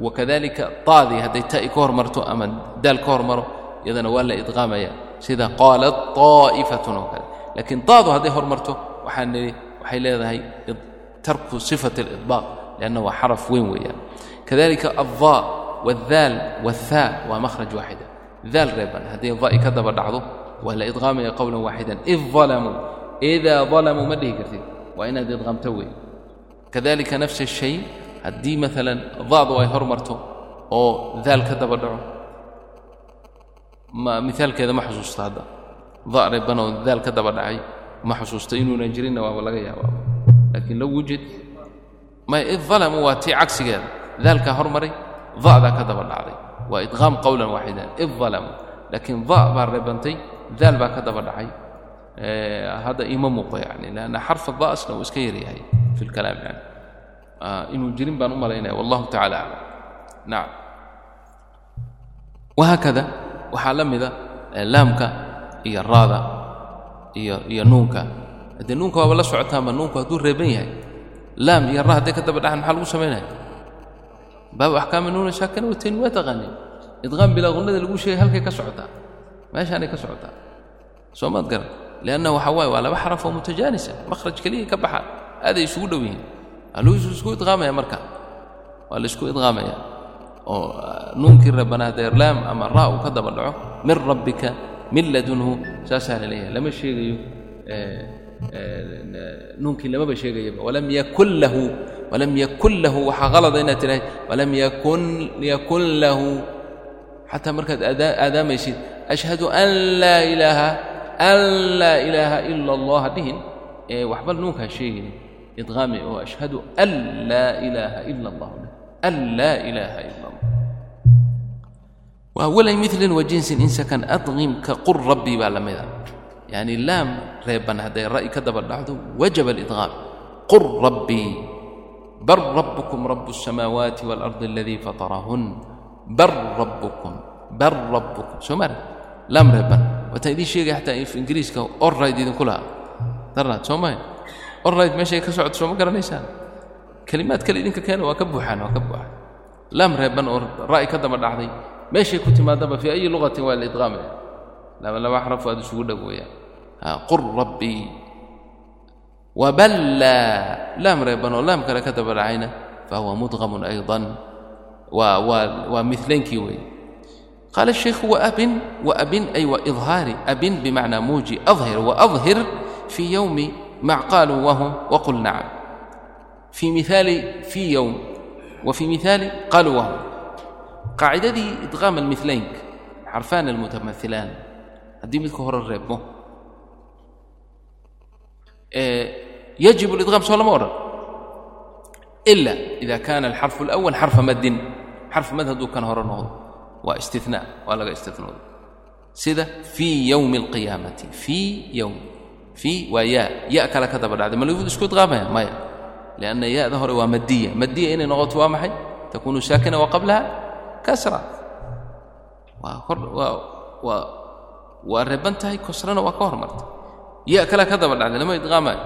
wakadalika taadii hadday ta'i ka hormarto ama daal ka hormaro yadana waa la idqaamaya sida qaalat طaa'ifatun oo kale laakiin taadu hadday hormarto waxaan nidhi waxay leedahay tarku sifat اlidbaaq lianna waa xaraf weyn weeyaan kadalika aldaa wاldaal wاlhaa waa makhraj waaxida daal reeban hadday da'i ka daba dhacdo waa la idqaamaya qowlan waaxidan id dalamuu idaa dalamuu ma dhihi kartid. Waa inaad idqaamto weey. Kadalika nafs الshay haddii maalan da'du ay hormarto oo daal ka daba dhaco miaalkeeda ma xusuusta hadda. Da reeban oo daal ka daba dhacay ma xusuusta inuunan jirinna waaba laga yaabaaba laakiin low wujid may id dalamuu waa tii cagsigeeda. Daalkaa hormaray da'daa ka daba dhacday. Waa idqaam qowlan daal baa ka daba dhacay. Hadda ima muuqo yani lanna xarfa da'asna uu iska yaryahay fi lkalaam yani. Inuu jirin baan u malaynaya wallahu tacala aclam nacam wahaakada waxaa la mida laamka iyo raada iyo iyo nuunka. Haddee nuunka waaba la socotaanba nuunku hadduu reeban yahay. Laam iyo ra hadday ka daba dhaxan maxaa lagu samaynaya baabu axkaami nuuna shaakina watayni waa taqaaneen idqaam bilaa qunnada lagu sheegay halkay ka socotaa meeshaanay ka socotaa. Soo garan. Lianna waxaa waaye waa laba xaraf oo mutajaanisa. Makhraj keliya ka baxa. Aaday isugu dhow yihiin. Isku idqaamaya marka. Waa la isku idqaamaya. Oo nuunkii reebanaa haddee laam ama ra uu ka daba dhaco. Min rabbika min ladunhu. Saasaa la leeyahay. Lama sheegayo nuunkii lamaba sheegayaba. Walam yakun lahu walam yakun lahu. Waxaa qalada inaad tidhahay walam yakun yakun lahu xataa markaad aadaamaysid ashhadu an laa ilaaha an laa ilaaha ila allah hadhihin waxba nuunka ha sheegin idqaami oo ashhadu an laa ilaaha ila allah an laa ilaaha ila allah waawalay milin wa jinsin insakan adqimka qur rabbi baa la mida yani laam reeban hadday ra'i ka daba dhacdo wajaba alidqaam qur rabbii bal rabbukum rabu الsamaawaati wاlأrضi اladii fatarahun bal rabbukum bal rabbukum. Soo mara laam reer waataan idiin sheegaya xataa ingiriiska orrayid idinku laha darnaad soo maha orrayid meeshay ka socoto sooma garanaysaan? Kelimaad kale idinka keena waa ka buuxaan waa ka buuxaan. Laam reeban oo ra'i ka daba dhacday. Meeshay ku timaadaba fii ayi luqatin waa laidqaamaya laba laba xaraf aad isugu dhag weeyaan. Qur rabbii waballaa laam reeban oo laam kale ka daba dhacayna fahuwa mudqamun aydan waa waa waa milankii weeye qaala الشhaykhu waabin waabin ay waإظhaari abin bimacnaa muuji ahir waأظhir fii yowmi mac qaaluu wahum waqul nacam fii miaali fii yowm wafii miaali qaaluu wahum qaacidadii idqaam almilaynk xarfaan almutamahilaan haddii midka hore reebmo. Eh, Yajib اlidqaam soo lama odhan ila ida kana alxarfu اlأwal xarfa maddin xarf mad hadduu kan hore noqdo waa istinaa waa laga istinooda sida fii yowmi alqiyaamati fii yowm fii waa yaa ya kale ka daba dhacday. Ma lagu isku idqaamaya? Maya. Lianna ya-da hore waa madiya madiya inay noqoto waa maxay? Takunu saakina wa qablaha kasra. Waa waa waa reeban tahay kosrana waa ka hormartay ya kale ka daba dhacday lama idqaamaayo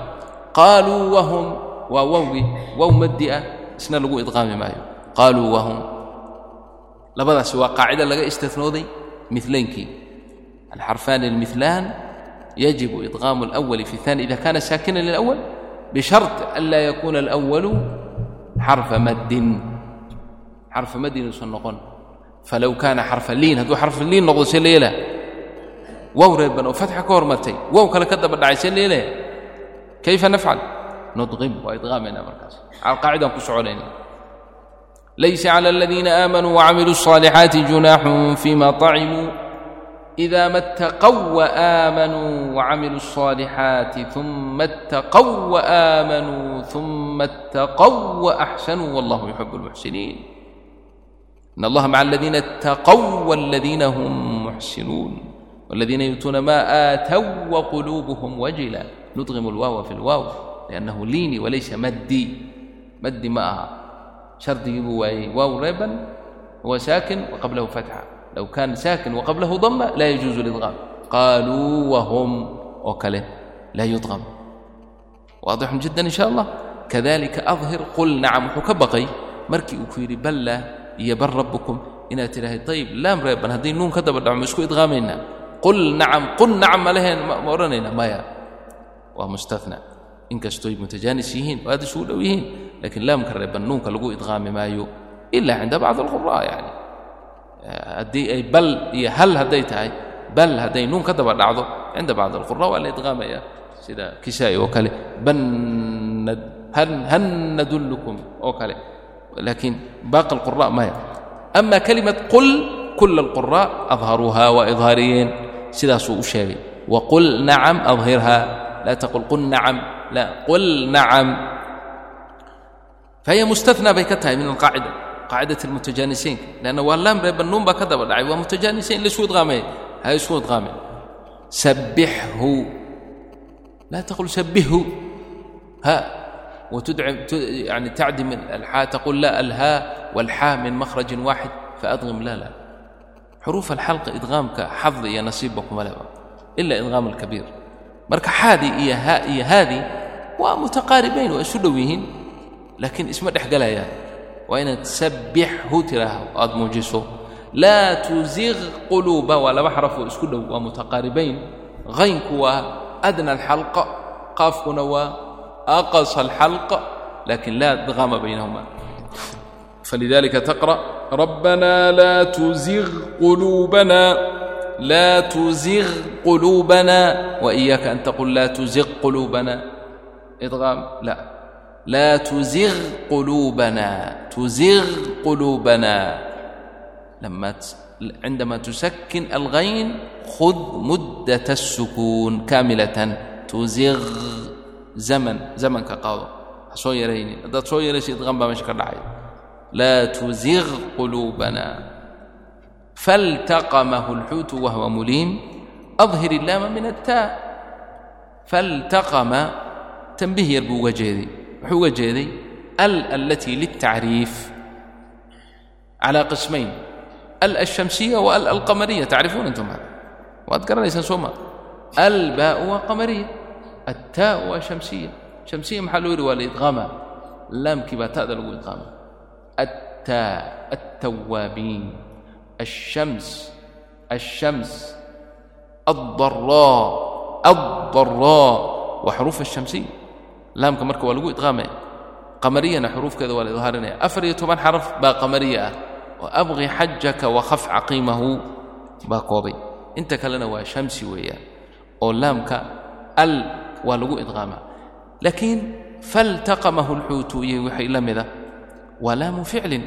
qaaluu wahum waa wowgii wow maddi ah isna lagu idqaami maayo. Qaaluu wahum labadaasi waa qaacida laga istihnooday milaynkii alxarfaani اlmilan yajibu idqaamu اlأwali fi الثani ida kana saakinan lilأwal bishart an laa yakuuna اlأwalu xarfa maddin. Xarfa maddin uusan noqon. Falow kaana xarfa liin hadduu xarfa liin noqdo see leela wow reerban oo fatxa ka hormartay wow kale ka daba dhacay see leele kayfa nafcal? Nudqim waa idqaamayna markaas. Qaacida ku soconayna laysa clى اladiina aamanuu wcamiluu الصاalixaati junaaxun fima طacimuu إida ma اtaqw waamanuu wcamiluu الصاalixaati uma اtaqw waamanuu uma اtaqw waaxsanuu wallah yuxib اlmuxsiniin in allaha maca aladiina اtaqw wاladiina hm muxsinuun wاladiina yuutuuna ma aatow wquluubuhm wajila nudqimu اlwaawa fi اlwaaw liأnnahu liini walaysa maddi maddi ma aha معها شرط يجيبوا واو ريبا هو ساكن وقبله فتحة لو كان ساكن وقبله ضمة لا يجوز الإدغام قالوا وهم وكله لا يضغم واضح جدا إن شاء الله كذلك أظهر قل نعم حكبقي مركي أكويري بلّه iyo bar rabbukum inaad tidhaahay ayib laam reeban haddii nuun ka daba dhaco ma isku idqaamaynaa qul nacam qul nacam ma leheen ma odhanaynaa maya waa mustana inkastoy mutajaanis yihiin oo aad isugu dhow yihiin lakiin laamka reeban nuunka lagu idqaami maayo ila cinda bacdi alqura yani. Haddii ay bal iyo hal hadday tahay bal hadday nuun ka daba dhacdo cinda bacdi alqura waa la idqaamaya sida kisaa'i oo kale bannad han nadullukum oo kale. Laakiin baaqi alqura maya. Ama kelimad qul kula alqura adharuuha waa idhaariyeen. Sidaasuu u sheegay. Waqul nacam adhirha laa taqul qul nacam. لا قل نعم فهي مستثنى بي من القاعدة قاعدة المتجانسين لأن واللام بنون بكذا بدعي ومتجانسين لسود غامي هاي سود غامي سبحه لا تقول سبهه ها وتدعم يعني تعدم الحاء تقول لا الهاء والحاء من مخرج واحد فأدغم لا لا حروف الحلق إدغام كحظ يا نصيبكم إلا إدغام الكبير marka xaadi iyo ha iyo haadi waa mutaqaaribayn waa isu dhow yihiin laakiin isma dhex galayaan waa inaad sabbixhu tiraahdo aad muujiso laa tuziq quluuba waa laba xaraf oo isku dhow waa mutaqaaribayn haynku waa adna alxalqa qaafkuna waa aqasa alxalqa lakin laa idqaama baynahuma فلذلك تقرأ ربنا لا تزغ قلوبنا لا تزغ قلوبنا وإياك أن تقول لا تزغ قلوبنا ادغام لا لا تزغ قلوبنا تزغ قلوبنا لما عندما تسكن الغين خذ مدة السكون كاملة تزغ زمن زمن كقاضي سو يريني دا سو لا تزغ قلوبنا tuziq quluubana faltaqamahu اlxuutu wahwa muliim adhir illaama min attaa faltaqama tanbih yar buu uga jeeday wuxuu uga jeeday al alatii liltacriif calaa qismayn al alshamsiya wa al alqamariya tacrifuun intum hada waad garanaysaan soo ma albaau waa qamariya attaau waa الشمس الشمس الضراء الضراء وحروف الشمسية. laamka marka waa lagu idqaamaya qamariyana xuruufkeeda waa la idhaarinaya afar iyo toban xaraf baa qamariya ah oo abqi xajaka wakhafca qiimahu baa koobay inta kalena waa shamsi weeyaan oo laamka al waa lagu idqaamaa laakiin faltaqamahu lxuutu iyo wixii la mida waa laamu ficlin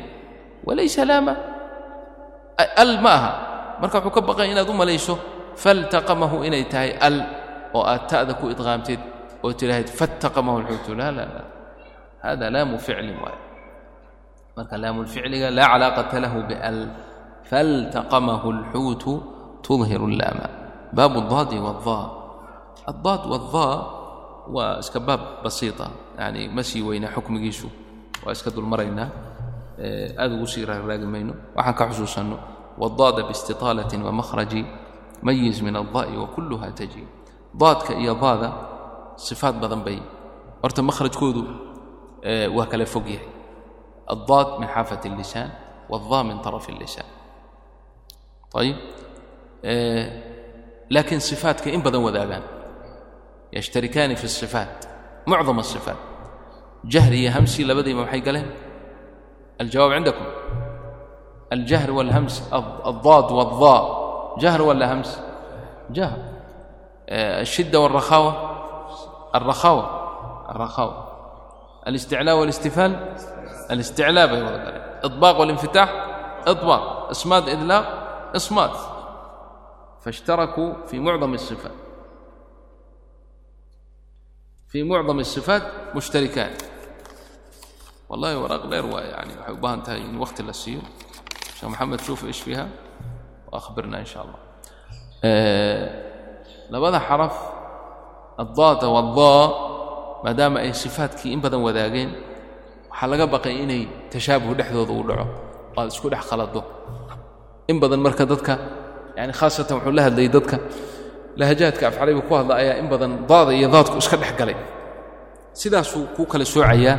walaysa laama al ma marka wuxuu ka baqan inaad u malayso faltaqamahu inay tahay al oo aad ta'da ku idqaamteed oo tidhaahd fattaqamahu lxuutu laa laa laa hada laamu ficlin waay marka laamulficliga laa calaaqata lahu bial faltaqamahu اlxuutu tudhiru اllaama baabu اdaadi waاdaa addaad waاdaa waa iska baab basiita yani ma sii xukmigiisu. Waa iska dulmaraynaa. aad ugu sii raaraagi mayno waxaan ka xusuusanno wadaada biistiطaalatin wamakhraji mayiz min aldaa'i wakuluha taji daadka iyo daada sifaad badan bay horta makhrajkoodu waa kala fog yahay addaad min xaafat اllisaan wاldaa min طaraf اllisaan ayib laakiin sifaatka in badan wadaagaan yashtarikaani fi الصifaat mucdam الصifaat jahri iyo hamsi labadiiba maxay galeen الجواب عندكم الجهر والهمس الضاد والضاء جهر ولا همس جهر الشدة والرخاوة الرخاوة الرخاوة الاستعلاء والاستفال الاستعلاء إطباق والانفتاح إطباق إصماد إدلاق إصماد فاشتركوا في معظم الصفات في معظم الصفات مشتركات wallahi waraaq dheer waay yani waxay u baahan tahay in wakti la siiyo. Sheekh maxamed shuuf ish fiiha waahbirna in sha allah eh, labada xaraf addaata waddaa maadaama ay sifaadkii in badan wadaageen waxaa laga baqay inay tashaabuh dhexdooda u dhaco aad isku dhex khalado in badan marka dadka yani khaasatan wuxuu la hadlayay dadka lahajaadka afcarabiga ku hadla ayaa in badan daada iyo daadku iska dhex galay. Sidaasuu kuu kala soocayaa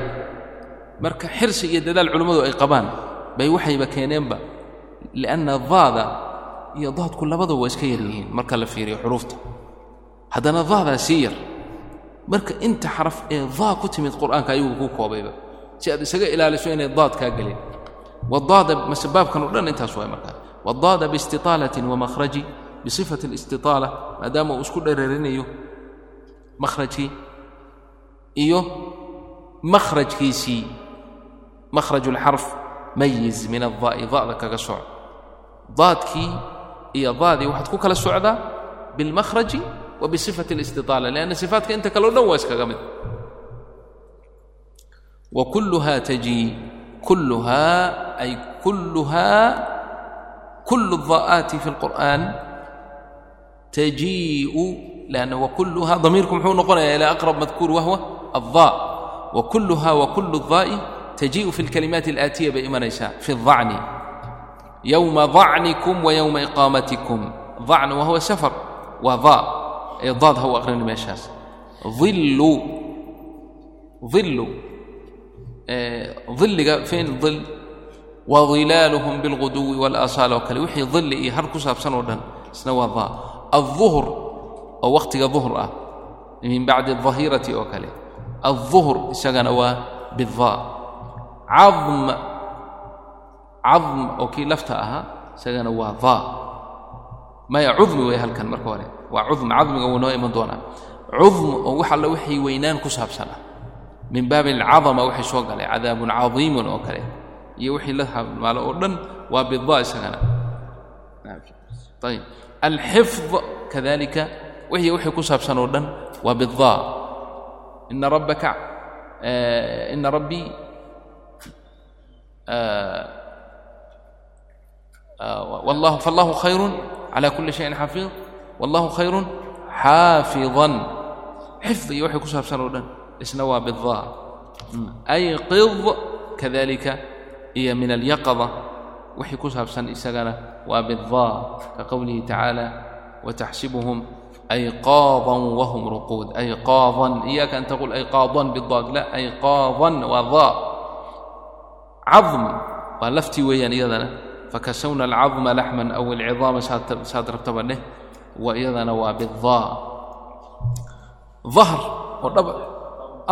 marka xirsi iyo dadaal culimmadu ay qabaan bay waxayba keeneenba lianna daada iyo daadku labadaba waa iska yar yihiin marka la fiiriyo xuruufta. Haddana daadaa sii yar marka inta xaraf ee daa ku timid qur'aanka ayaguu ku koobayba si aad isaga ilaaliso inay daad kaa gelin. Wadaada mase baabkan o dhan intaas waay markaa wadaada biistiaalatin wamahraji bisifati alistiaala maadaama uu isku dherarinayo mahrajkii iyo mahrajkiisii makhrajkiisii مخرج الحرف ميز من الضاء ضاء كغا سوع ضادكي هي ضادي واحد كو كلا سوعدا بالمخرج وبصفة الاستطالة لأن صفاتك أنت كلو نواس كغمد وكلها تجي كلها أي كلها كل الضاءات في القرآن تجيء لأنه وكلها ضميركم حون نقول إلى أقرب مذكور وهو tajiiu fi اlkalimaati اlaatiya bay imanaysaa fi الضacni yowma ضacnikum wa yowma iqaamatikum acn wa huwa safar waa daa ee daad ha u aqrini meeshaas ilu ilu illiga fin il wailaaluhum biاlguduwi wاlaasaal oo kale wixii dilli iyo har ku saabsan oo dhan isna waa daa aلظuhr oo wakhtiga ظuhr ah min bacdi الظahirati oo kale aلظuhr isagana waa biالضaa cadm cadm oo kii lafta ahaa isagana waa daa maya cudmi way halkan marka hore. Waa cudm cadmiga wuu noo iman doonaa. Cudm oo wax alla wixii weynaan ku saabsan min baabi alcadama waxay soo galay cadaabun cadiimun oo kale. Iyo wixii la halmaalo oo dhan waa bidaa isagana. Ayib alxifd kadalika wixii wixii ku saabsan oo dhan waa bidaa ina rabbaka ina rabbii والله فالله خير على كل شيء حفيظ والله خير حافظا حفظي وحي كسب سنودن اسنوا بالضاء ايقظ كذلك هي من اليقظة وحي كسب سن اسغنا وبالضاء كقوله تعالى وتحسبهم أيقاظا وهم رقود ايقاظا اياك ان تقول ايقاظا بالضاد لا ايقاظا وضاء cam waa laftii weeyaan iyadana. fakashawna alcadma laxman aw alcidaama saad rabtaba dheh wa iyadana waa bidaa ahr oo dhab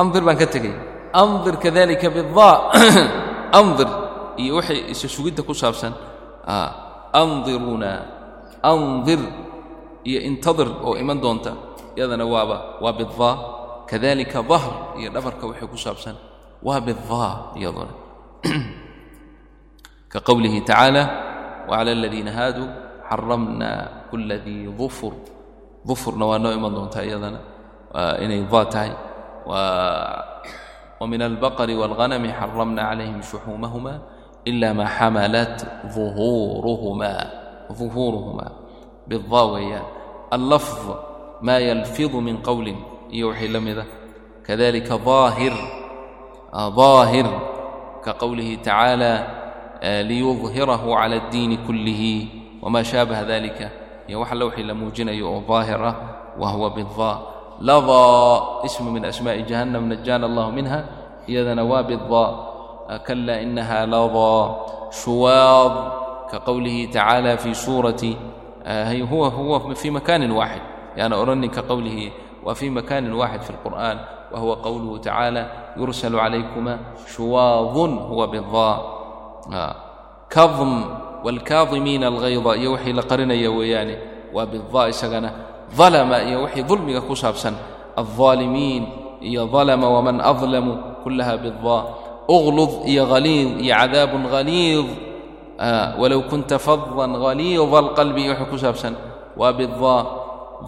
andir baan ka tegay andir kadalika bidaa andir iyo waxay isu sugidda ku saabsan andiruna andir iyo intadir oo iman doonta. iyadana waaba waa bidaa kadalika dahr iyo dhabarka waxay ku saabsan waa bidaa iyaduna. كقوله تعالى وعلى الذين هاadوا xaramna kula dii ظفr ظفrna waa noo iman doontaa iyadana inay daa tahay. وmin البqر والغنم xaramna عlayهim شحuumahma إla ma xamalat ظuhuurهma bda weeyaan الlفظ ma ylfiظ min qowli iyo waxay la mida ah. kadalika ظaahir ah, كقوله تعالى ليظهره على الدين كله وما شابه ذلك يوحى اللوحي لموجني ظاهرة وهو بالضاء لظى اسم من أسماء جهنم نجانا الله منها إذا نوى بالضاء كلا إنها لظى شواظ كقوله تعالى في سورة هو هو في مكان واحد يعني أرني كقوله وفي مكان واحد في القرآن huwa qowluhu tacaala yursalu calaykumaa shuwaadun huwa bidaa kadm waalkaadimiina alghayda iyo wixii la qarinaya weeyaane waa bidaa isagana dalama iyo wixii dulmiga ku saabsan aldaalimiin iyo dalama waman adlamu kullaha bidaa uglud iyo haliid iyo cadaabun haliid walow kunta fadan haliida alqalbi iyo wixii ku saabsan waa bidaa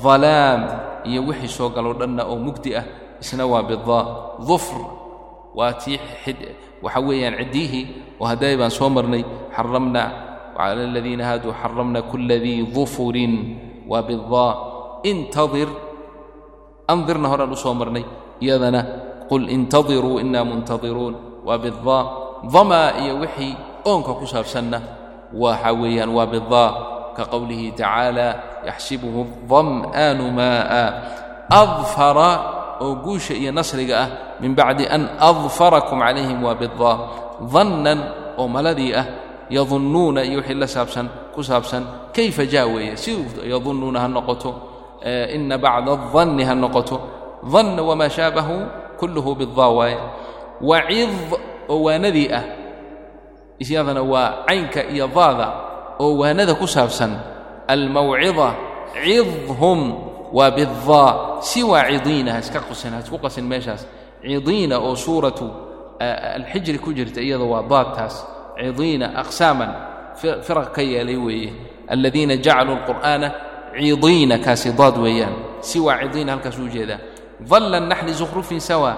dalaam iyo wixii soo galoo dhanna oo mugdi ah isna waa bidaa dufr waa tii waxa weeyaan ciddiyihii oo hadday baan soo marnay xaramna wcala aladiina haaduu xaramna kula dii dufurin waa bidaa intadir andirna horaan u soo marnay iyadana qul intadiruu inaa muntadiruun waa bidaa damaa iyo wixii oonka ku saabsanna waxa weeyaan waa bidaa ka qowlihi tacaala yaxsibuhu dam'aanu maa'a adfara oo guusha iyo nasriga ah min bacdi an adfarakum calayhim waa bidaa dannan oo maladii ah yadunnuuna iyo wixii la saabsan ku saabsan kayfa jaa weeye? Siduu yadunnuuna ha noqoto ina bacda adanni ha noqoto. Danna wamaa shaabahu kulluhu bidaa waaye. Wacid oo waanadii ah isyadana waa caynka iyo daada oo waanada ku saabsan almawcida cidhum waa bidaa si waacidiina ha iska qasin ha isku qasin meeshaas. Cidiina oo suuratu alxijri ku jirta iyada waa daadtaas. Cidiina aqsaaman firaq ka yeelay weeye. Aladiina jacaluu alqur'aana cidiina kaasi daad weeyaan. Si waacidiina halkaas u jeedaa dalla naxli zukhrufin sawa.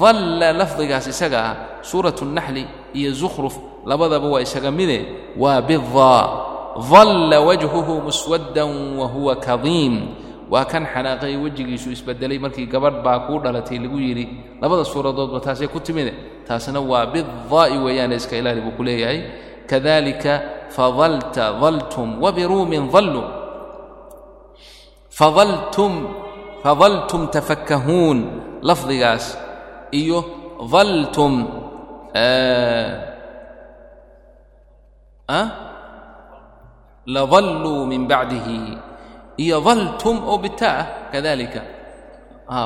Dalla lafdigaas isaga ah suuratu naxli iyo zukhruf labadaba waa isaga mide. Waa bidaa dalla wajhuhu muswaddan wa huwa kadiim waa kan xanaaqay wejigiisu isbedelay markii gabadh baa kuu dhalatay lagu yidhi labada suuradoodba taasay ku timide taasna waa bidaa'i weeyaane iska ilaali buu ku leeyahay. Kadalika fadalta daltum wabiruumin dalluu fadaltum fadaltum tafakkahuun lafdigaas. Iyo daltum ladalluu min bacdihi iyo daltum oo bitaa ah kadalika.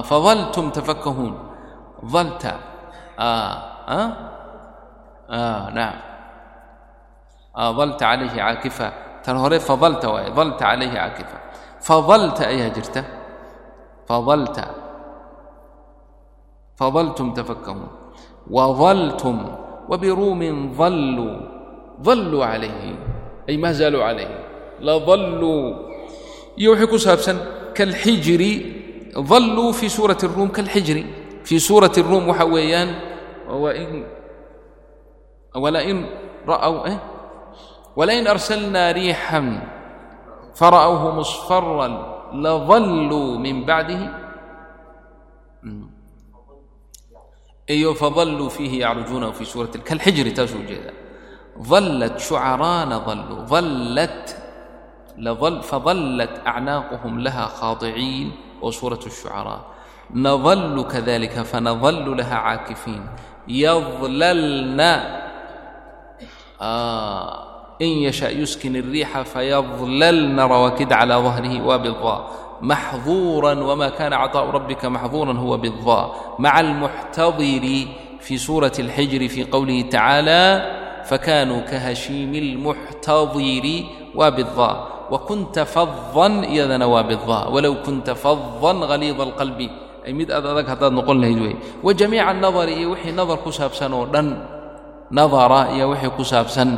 Fadaltum tafakkahuun dalta nacam dalta calayhi caakifa tan hore fadalta waaye dalta calayhi caakifa fadalta ayaa jirta. Fadalta fadaltum tafakkahuun wadaltum wabiruumin dalluu dalluu calayhi ay ma zaaluu calayhi ladalluu iyo wixii ku saabsan kalxijiri dalluu fii suurati اruum kalxijri. Fii suurati اruum waxa weeyaan wlain eh? arsalnaa riixا fara'whu musfara ladalluu min bacdihi mm. iyo fadalluu fiihi yacrujuunahu fii suurati kalxijri taasuu jeedaa. Allat shucaraana aluu allat faضalat acnaaquhum laha khaadiciin oo suuraة الشhucaraa nadallu kadalika fanadallu laha caakifiin yadlalna in yasha yuskin الriixa fayadlalna rawaakid calى ظahrihi wa biضaa maxduura wma kana cطaaءu rabbika maxduura huwa biضaa maca اlmuxtadiri fi suuraة اlxijri fi qowlihi tacaalى fakanuu kahashiimi اlmuxtadiri wa biضaa wa kunta fadan iyadana waa biddaa walow kunta fadan haliida alqalbi. Ay mid aad adag haddaad noqon lahayd weeye wa jamiica anadari iyo wixii nadar ku saabsan oo dhan. Nadara iyo wixii ku saabsan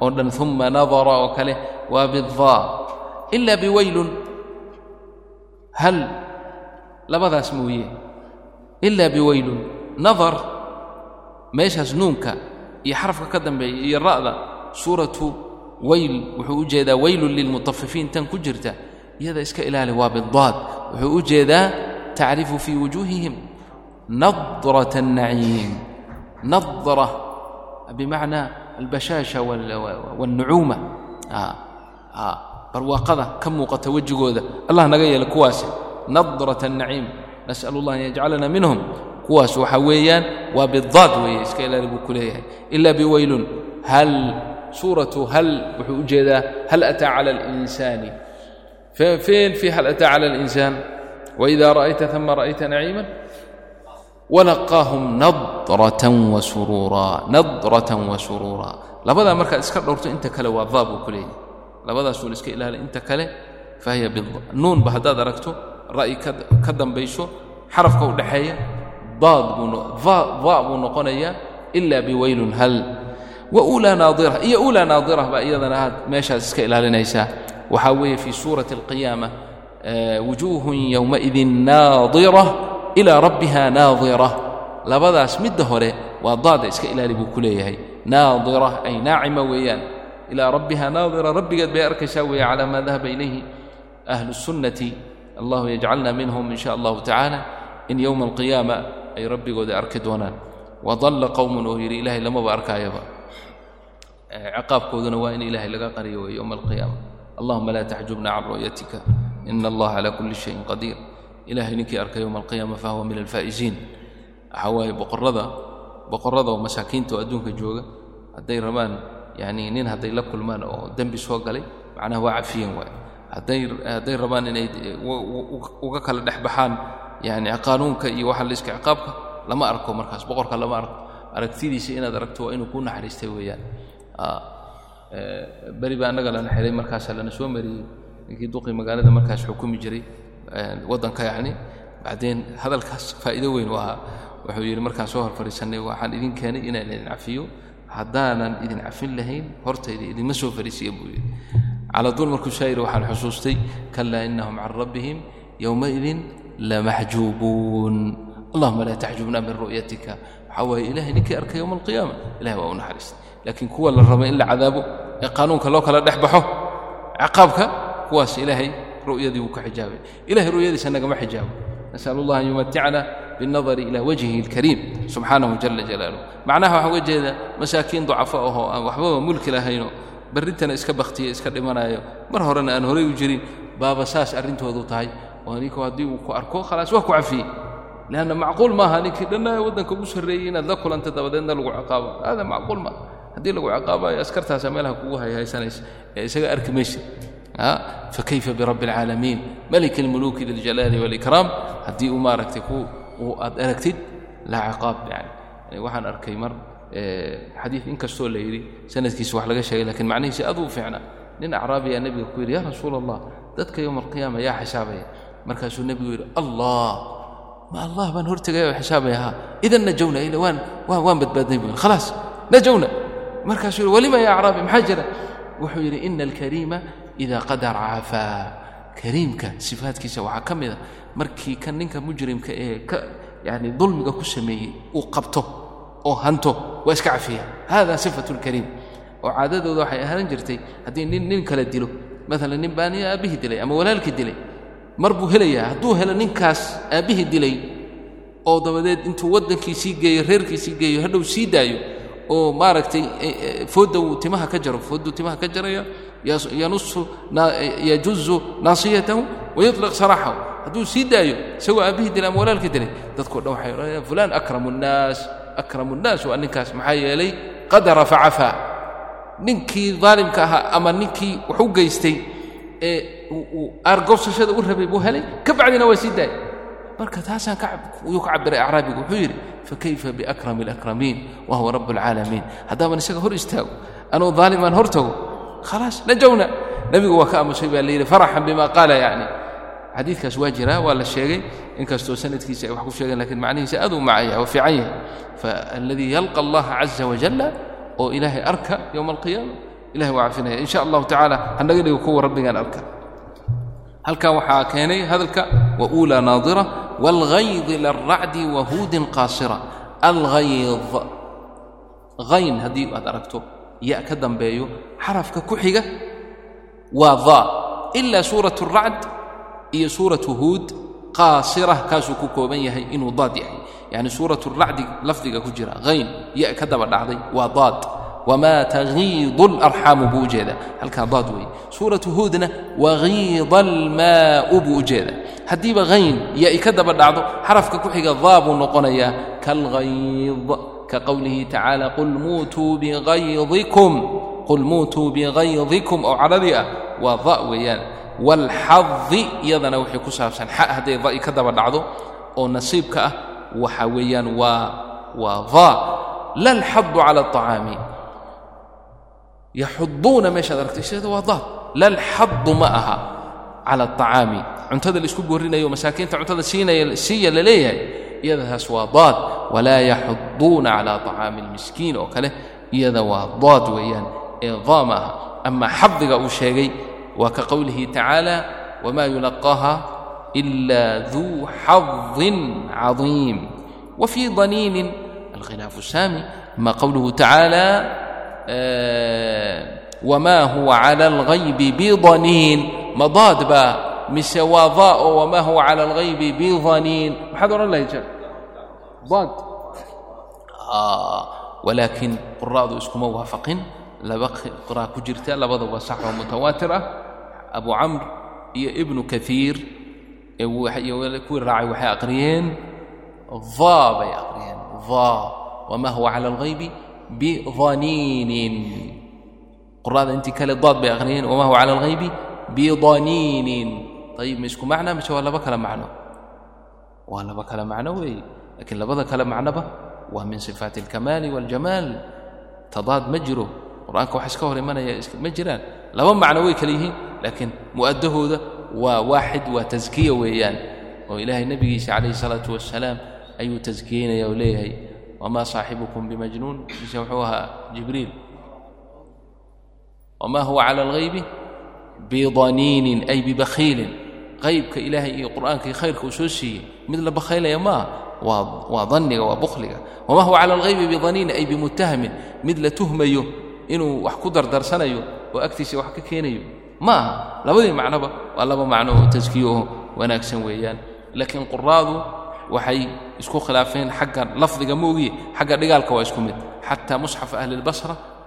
oo dhan. Uma nadara oo kale waa biddaa ila biwaylun. Hal labadaas mooye. Ila biwaylun. Nadar meeshaas ka dambeeya iyo ra'da suuratu weyl wuxuu u jeedaa weylun lilmutafifiin tan ku jirta iyada iska ilaali waa bidaad wuxuu u jeedaa tacrifu fii wujuuhihim nadrat الnaciim nadra bimacnaa albashaasha wاlnucuuma barwaaqada ka muuqata wejigooda allah naga yeela kuwaasi nadrat الnaciim nasأl اllah an yajcalana minhum kuwaas waxaa weeyaan waa bidaad weeye iska ilaali buu ku leeyahay ila biweylun hal suuratu hal wuxuu u jeedaa hal ataa cala اlinsaani feen fii hal ataa cala اlinsaan waida ra'ayta ثuma ra'ayta naciima walaqaahum nadratan wa suruura nadratan wa suruura labadaa markaad iska dhowrto inta kale waa daab uu ku labadaasuu laiska ilaali inta kale fahiya nuunba haddaad aragto ra'yi ka dambayso xarafka u dhaxeeya daad buu daabuu noqonayaa ila biwaylun hal waulaa naadira iyo ulaa naadira baa iyadana aad meeshaas iska ilaalinaysaa. Waxaa weeye fii suurati alqiyaama wujuuhun yowmaidin naadira ilaa rabbiha naadira labadaas midda hore waa daada iska ilaali buu ku leeyahay. Naadira ay naacima weeyaan. Ilaa rabbiha naadira rabbigeed bay arkaysaa weeye calaa maa dahaba ilayhi ahlu sunnati. Allahu yajcalna minhum in sha allahu tacaala in yowma alqiyaama ay rabbigooda arki doonaan. Wadalla qowmun oo yidhi ilaahay lamaba arkaayaba ciqaabkooduna waa in ilaahay laga qariyo wey yowma alqiyaama allahuma laa taxjubna can ru'yatika. Ina allaha calaa kulli shayin qadiir. Ilahay ninkii arka yowma alqiyaama fahuwa min alfaa'isiin waxaa waaye boqorrada boqorrada oo masaakiinta oo adduunka jooga hadday rabaan yacni nin hadday la kulmaan oo dembi soo galay macnaha waa cafiyen waay hadday hadday rabaan inay uga kala dhex baxaan yani qaanuunka iyo waxa layska ciqaabka lama arko markaas boqorka lama arko. Aragtidiisa inaad aragto waa inuu kuu naxariistay weeyaan beri baa annaga lana xidhay markaasaa lana soo mariyey. Ninkii duqii magaalada markaas xukumi jiray waddanka yacni bacdeen hadalkaas faa'iido weyn u ahaa. Wuxuu yidhi markaan soo hor fadhiisannay waxaan idin keenay inaan idin cafiyo. Haddaanan idin cafin lahayn hortayda idinma soo fadhiisiya buu yidhi. Calaa duul markuu saa yidhi waxaan xusuustay kalaa innahum can rabbihim yowmaidin lamaxjuubuun allahuma laa taxjubna min ru'yatika. Waxaa waaye ilahay ninkii arkay yowma alqiyaama ilahay waa u naxariistay laakiin kuwa la rabo in la cadaabo ee qaanuunka loo kala dhex baxo ciqaabka kuwaas ilaahay ru'yadii wuu ka xijaabay. Ilahay ru'yadiisa nagama xijaabo nas'al allah an yumaticna biاlnadari ila wajhihi اlkariim subxaanahu jala jalaaluh macnaha waxaa uga jeeda masaakiin ducafo ahoo aan waxbaba mulki lahaynoo barrintana iska bakhtiya iska dhimanaayo. Mar horena aan horay u jirin baaba saas arrintoodu tahay. Oo ninku haddii uu ku arko khalaas waa ku cafiyey leanna macquul maaha ninkii dhanna waddanka ugu sarreeyey inaad la kulanta dabadeedna lagu ciqaabo hada macquul maaha haddii lagu ciqaabayo askartaasa meelaha kugu hayhaysanaysa ee isaga arki maysa fakayfa birabbi alcaalamiin malik almuluuki diljalaali waalikraam haddii uu maaragtay uu aad aragtid laa ciqaab yani. Waxaan arkay mar xadiid inkastoo la yidhi sanadkiisa wax laga sheegay lakiin macnihiisi aad uu fiicnaa. Nin acraabiyaa nebiga ku yidhi yaa rasuula allah dadka yowma alqiyaama yaa xisaabaya. Markaasuu nebigu yidhi allah ma allah baan hortegaya oo xisaabaya ha? Idan najowna ila waan waan waan badbaadnay buu khalaas najowna markaasuu yidhi walima yaa acraabi maxaa jira? Wuxuu yidhi ina alkariima idaa qadara cafaa kariimka sifaadkiisa waxaa ka mid a markii kan ninka mujrimka ee ka yani dulmiga ku sameeyey uu qabto oo hanto waa iska cafiya hada sifatu lkariim oo caadadooda waxay ahaan jirtay haddii nin nin kala dilo. Maalan nin baa nin aabbihii dilay ama walaalkii dilay. Mar buu helayaa hadduu helo ninkaas aabbihii dilay oo dabadeed intuu waddankii sii geeyo reerkiisii geeyo hadhow sii daayo oo maaragtay foodda uu timaha ka jaro foodduu timaha ka jaraya yanusu yajuzu naasiyatahu wayuطliq saraaxahu hadduu sii daayo isagoo aabbihii dilay ama walaalkii dilay dadkao dhan waxay odhanayaan fulaan akramu nnaas akramu nnaas waa ninkaas. Maxaa yeelay qadara facafaa ninkii daalimka ahaa ama ninkii wax u geystay ee uu aargowsashada u rabay buu helay ka bacdina waa sii daayay marka taasaan yuu ka cabiray acraabigu wuxuu yidhi fakayfa biakrami alakramiin wa huwa alcaalamiin haddaaban isaga hor istaago anuu daalimaan hor tago khalaas najowna. Nebigu waa ka aamusay baa layidhi faraxan bima qaala yacni. Xadiidkaas waa jiraa waa la sheegay inkastoo sanadkiisa ay wax ku sheegeen lakiin macnihiisa aad uu macaya waa fiican yahay. Faaladii yalqa allaha caza wajalla oo ilaahay arka yowma alqiyaama ilahay waa cafinaya in sha allahu tacaala hanaga dhigo kuwa rabbigaan arka halkan waxaa keenay hadalka wa uulaa naadira waalghayd ila alracdi wahuudin qaasira. Alghayd hayn haddii aad aragto ya ka dambeeyo xarafka ku xiga waa daa ilaa suurat alracd iyo suuratu huud qaasira kaasuu ku kooban yahay inuu daad yahay. Yacni suuratu racdi lafdiga ku jira hayn ya ka daba dhacday waa daad wamaa tagiidu alarxaamu buu ujeeda halkaa daad weeye suuratu huudna wagiida almaa'u buu ujeeda haddiiba hayn ya-i ka daba dhacdo xarafka ku xiga daa buu noqonayaa kalghayd ka qowlihi tacaala qul muutuu bigaydikum qul muutuu bigaydikum oo cadhadii ah waa da weeyaan waalxadi iyadana wixii ku saabsan xa hadday da'i ka daba dhacdo oo nasiibka ah waxa weeyaan waa waa daa la alxadu cala aطacaami yaxuduuna meeshaad aragtay sheeda waa daad la alxadu ma aha cala aطacaami cuntada laisku boorinayo masaakiinta cuntada siinaya siiya la leeyahay iyadaas waa daad walaa yaxuduuna cala طacaami اlmiskiin oo kale iyada waa daad weeyaan ee daa ma aha ama xadiga uu sheegay waa ka qowlihi tacaala wma yulaqaaha ila duu xadin cadiim wfii daniinin alkhilaafu saami ama qowluhu tacaala wma huwa cala alghaybi bidaniin ma daad baa mise waa daa oo wma huwa cala alghaybi bidaniin maxaad odhan lahayd sheekh daad. Walaakiin quraa'du iskuma waafaqin. Laba qira' ku jirta labadaba sax oo mutawaatir ah. Abu camr iyo ibnu kaiir kuwii raacay waxay aqriyeen. Daa bay aqriyeen daa wama huwa cala alghaybi bidaniinin qura'da intii kale daad bay aqriyeen wama huwa cala alghaybi bidaniinin ayib ma isku macna mise waa laba kale macno waa laba kale macno weeye lakiin labada kale macnoba waa min sifaati alkamaali waاljamaal tadaad ma jiro qur'aanka wax iska hor imanaya ma jiraan laba macno way kale yihiin laakiin mu'addahooda waa waaxid waa taskiya weeyaan oo ilaahay nebigiisa calayhi salaatu wassalaam ayuu taskiyeynaya oo leeyahay wamaa saaxibukum bimajnuun mise wuxuu ahaa jibriil. Wamaa huwa cala alghaybi? Bidaniinin ay bibakhiilin. Qaybka ilaahay iyo qur'aanka iyo khayrka uu soo siiyey. Mid la bakhaylaya maaha waa danniga waa bukhliga. Wamaa huwa cala alghaybi bidaniinin ay bimutahamin mid la tuhmayo inuu wax ku dardarsanayo oo agtiisa wax ka keenayo. Ma labadii macnoba. Waa laba macno oo taskiyo oo wanaagsan weeyaan. Laakiin quraadu waxay isku khilaafeen xagga lafdiga moogiye xagga dhigaalka waa isku mid. Xataa musxaf ahli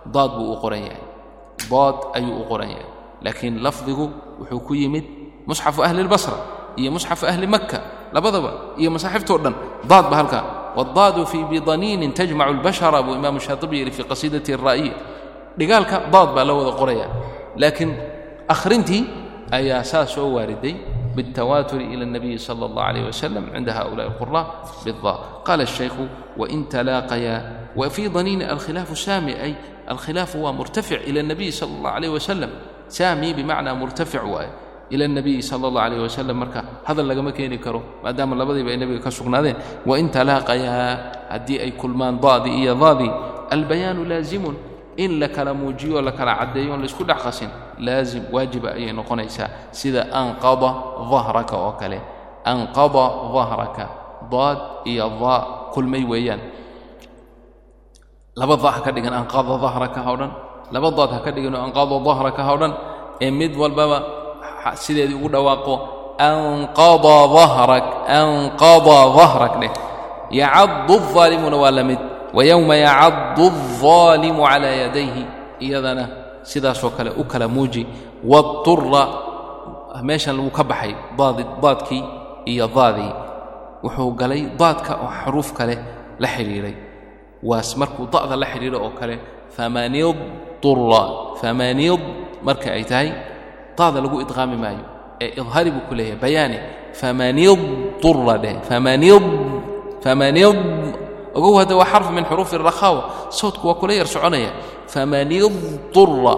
daad buu u qoran yahay. Daad ayuu u qoran yahay. Laakiin lafdigu wuxuu ku yimid musxafu ahli iyo musxaf ahli makka labadaba iyo masaaxiftoo dhan daad ba halkaa. Wadaadu fii bidaniinin tajmacu albashara buu imaamu shaatibi yidhi fii qasiidati araa'iya dhigaalka daad baa la wada qoraya laakiin akhrintii ayaa saas waariday بالتواتر إلى النبي صلى الله عليه وسلم عند هؤلاء القراء بالضاء. قال الشيخ وإن تلاقيا وفي ظنين الخلاف سامي أي الخلاف هو مرتفع إلى النبي صلى الله عليه وسلم. سامي بمعنى مرتفع واي ila nabiyi sala allah calayh wasalam marka hadal lagama keeni karo maadaama labadiiba ay nebiga ka sugnaadeen wain talaaqayaa haddii ay kulmaan daadi iyo daadi albayaanu laazimun in la kala muujiyo oo la kala caddeeyo oon la isku dhex qasin laazim waajiba ayay noqonaysaa sida anqada dahraka oo kale. Anqada dahraka daad iyo daa kulmay weeyaan. Laba daa ha ka dhigan anqada dahraka ha o laba daad ha ka dhiganoo anqada dahraka ha o dhan. Ee mid walbaba sideedii ugu dhawaaqo anqada dahrak anqada dahrak dheh. Yacadu aalimuuna waa la mid. wayowma yacaddu الظaalimu calaa yadayhi iyadana sidaasoo kale u kala muuji waاضطura meeshan lagu ka baxay daadkii iyo daadii wuxuu galay daadka oo xaruuf kale la xidhiidhay waas markuu da'da la xidhiidho oo kale famanidura famanid marka ay tahay daada lagu idqaami maayo ee idhaari buu ku leeyahay bayaani famanidura dheh famanid famanid ogow hadda waa xarf min xuruufi اrakhaawa sawdku waa kula yar soconaya. Famanidura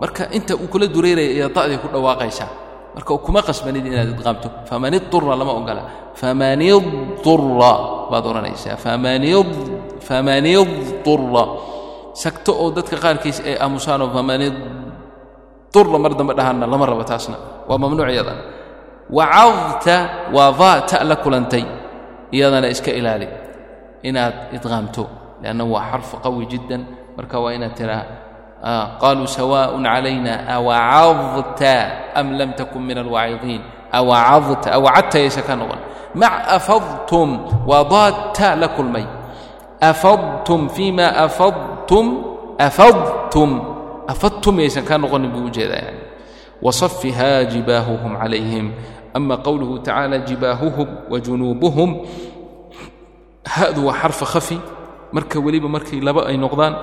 marka inta uu kula dureeraya ayaa da'day ku dhawaaqaysaa marka kuma qasbanid inaad idqaamto. Famanidura lama ogola famanidura baad odhanaysaa famanidura sagto oo dadka qaarkiis ay aamusaanoo famanidura mar dambe dhahanna lama rabo taasna. Waa mamnuuc iyadana. Wacadta waa daa ta la kulantay. Iyadana iska ilaali inaad idqaamto lianna waa xarfu qawi jiddan marka waa inaad tiraa qaluu sawaaء calayna awacadta am lam takun min alwaacidiin awacadta awacadta yaysa ka noqon mac afadtum waa la kulmay afadtum fima afadtum afadtum afadtum yaysan ka noqonin buu u jeedaa yani waصafiha jibaahuhum calayhim ama qowluhu tacaala jibaahuhum wajunuubuhum hadu waa xarfa khafi marka weliba markay laba ay noqdaan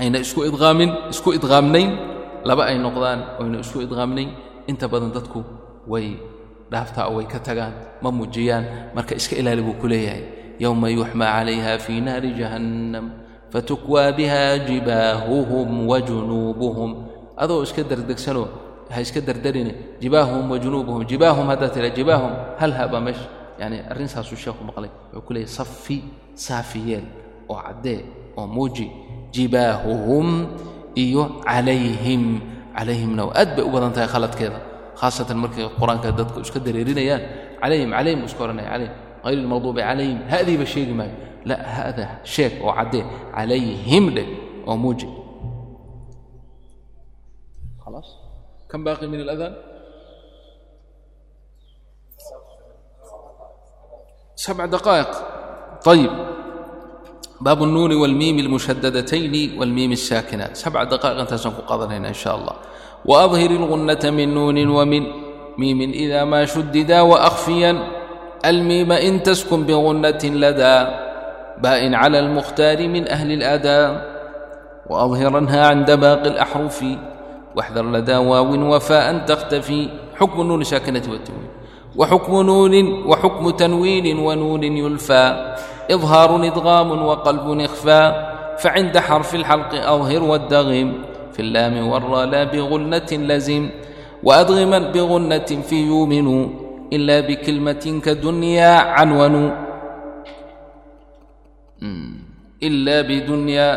ayna isku idqaamin isku idqaamnayn laba ay noqdaan oyna isku idqaamnayn inta badan dadku way dhaaftaa oo way ka tagaan ma muujiyaan marka iska ilaali buu ku leeyahay. Yowma yuxmaa calayha fii naari jahannam fatukwaa biha jibaahuhum wajunuubuhum adoo iska dardegsanoo ha iska dardarine jibaahuhum wajunuubuhum jibaahum haddaad tira jibaahum hal habaa meesha yani arrinsaasuu sheekhu maqlay. Wuxuu ku leeyay safi saafi oo caddee oo muuji jibaahuhum iyo calayhim. Calayhimna aad bay u badan tahay khaladkeeda khaasatan markay qur'aanka dadku iska dareerinayaan calayhim calayhim iska odhanaya calayhim. Hayr ilmaqduubi calayhim. Hadiiba sheegi maayo. La hada sheeg oo caddee calayhim dheh oo muuji. خلاص كم باقي من الأذان؟ سبع دقائق. طيب. baabu الnuuni wاlmiimi اlmushadadatayn wاlmiimi الsaakina sabca daqaa'iq intaasaan ku qaadanaynaa in sha allah waadhir اlgunnata min nuunin wamin miimin ida maa shudida waakfiyan almiima in taskun bigunnatin ladaa baa'in cala اlmukhtaari min ahli اlaadaa waadhiranha can dabaaqi اlaxrufi waxdar ladaa waawin wafaa'an takhtafi xukmu nuuni saakinati watawin تختفي حكم النون ساكنة والتنوين وحكم نون وحكم تنوين ونون يلفى إظهار إدغام وقلب إخفاء فعند حرف الحلق أظهر والدغم في اللام والراء لا بغنة لزم وأدغما بغنة في يؤمن إلا بكلمة كدنيا عنون إلا بدنيا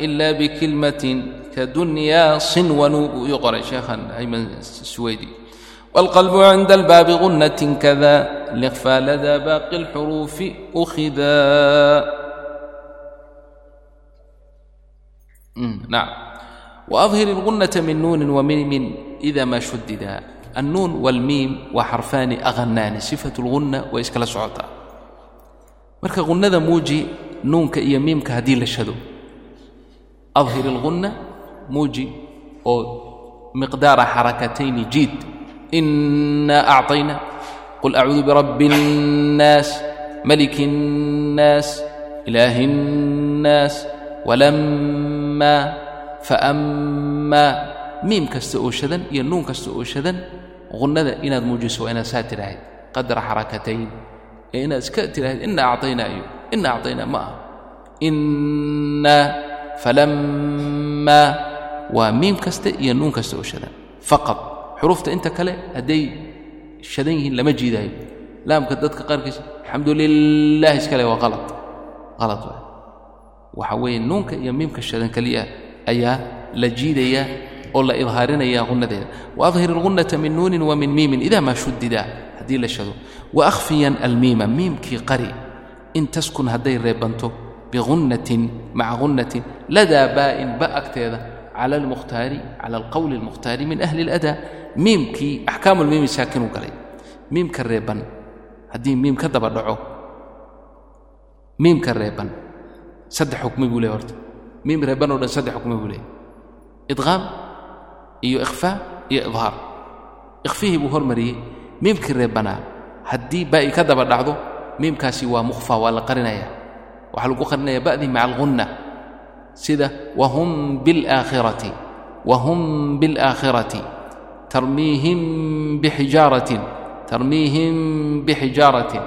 إلا بكلمة كدنيا صنون يقرأ شيخا أيمن السويدي والقلب عند الباب غنة كذا لإخفى لدى باقي الحروف أخذا نعم وأظهر الغنة من نون وميم إذا ما شددا النون والميم وحرفان أغنان صفة الغنة وإشكال سعوتا marka gunnada muuji nuunka iyo miimka haddii la shado adhir اlgunna muuji oo miqdaara xarakatayni إنا أعطينا قل أعوذ برب الناس ملك الناس إله الناس ولما فأما miim kasta oo shadan iyo nuun kasta oo shadan qunnada inaad muujiso waa inaad saa tidhaahid qadra xarakatayn ee inaad iska tidhaahid inna acطaynaa iyo inna acطaynaa ma ah inna falammaa waa miim kasta iyo nuun kasta oo shadan faqad xuruufta inta kale hadday shadan yihiin lama jiidaayo laamka dadka qaarkiisa alxamdu lilah iskale waa qalad waay. Waxa weeye nuunka iyo miimka shadan keliya ayaa la jiidayaa oo la idhaarinaya hunnadeeda waadhir alghunnata min nuunin wa min miimin ida maa shudida haddii la shado. Waahfiyan almiima miimkii qari. In taskun hadday reebanto bighunnatin maca ghunnatin ladaa baa'in ba agteeda cala almukhtaari cala alqowli almukhtaari min ahli اladaa miimkii axkaamu lmiimi saakinu galay miimka reeban haddii miim ka daba dhaco miimka reeban saddex xukmi buu leey horta miim reeban oo dhan saddex xukmi buu leey idqaam iyo ikhfaa iyo idhaar ikhfihii buu hormariyey miimkii reebanaa haddii ba'i ka daba dhacdo miimkaasi waa mukhfaa waa la qarinaya sida wahum biاlaakhirati wahum biاlaakhirati tarmiihim bixijaaratin tarmiihim bixijaaratin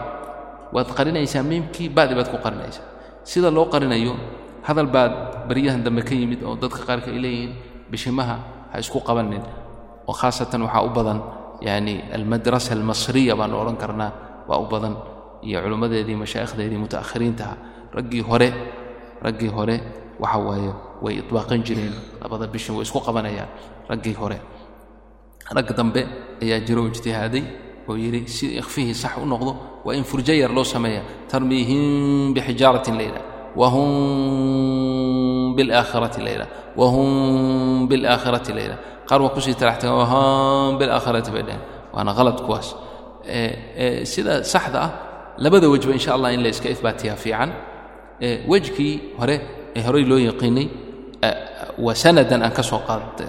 waad qarinaysaa miimkii ba'di baad ku qarinaysaa. Sida loo qarinayo hadal baad baryahan dambe ka yimid oo dadka qaarka ay leeyihiin bishimaha ha isku qabanin. Oo khaasatan waxaa u badan yacni almadrasa almasriya baanu odhan karnaa waa u badan. Iyo culimmadeedii mashaa'ikhdeedii muta'akhiriintaha raggii hore waxa waaye way idbaaqan jireen. Labada bishin way isku qabanayaan raggii hore. Rag dambe ayaa jiro ijtihaaday oo yidhi si ikhfihii sax u noqdo waa in furjo yar loo sameeya tarmiihim bixijaaratin layla wahum bilaakhirati layla wahum bilaakhirati layla. Qaar waa ku sii talaxtagan wahum bilaakhirati bay dheheen waana qalad kuwaas. Sida saxda ah labada wejba insha allah in la iska ihbaatiyaa fiican. Wejkii hore ee horey loo yaqiinay wa sanadan aan kasoo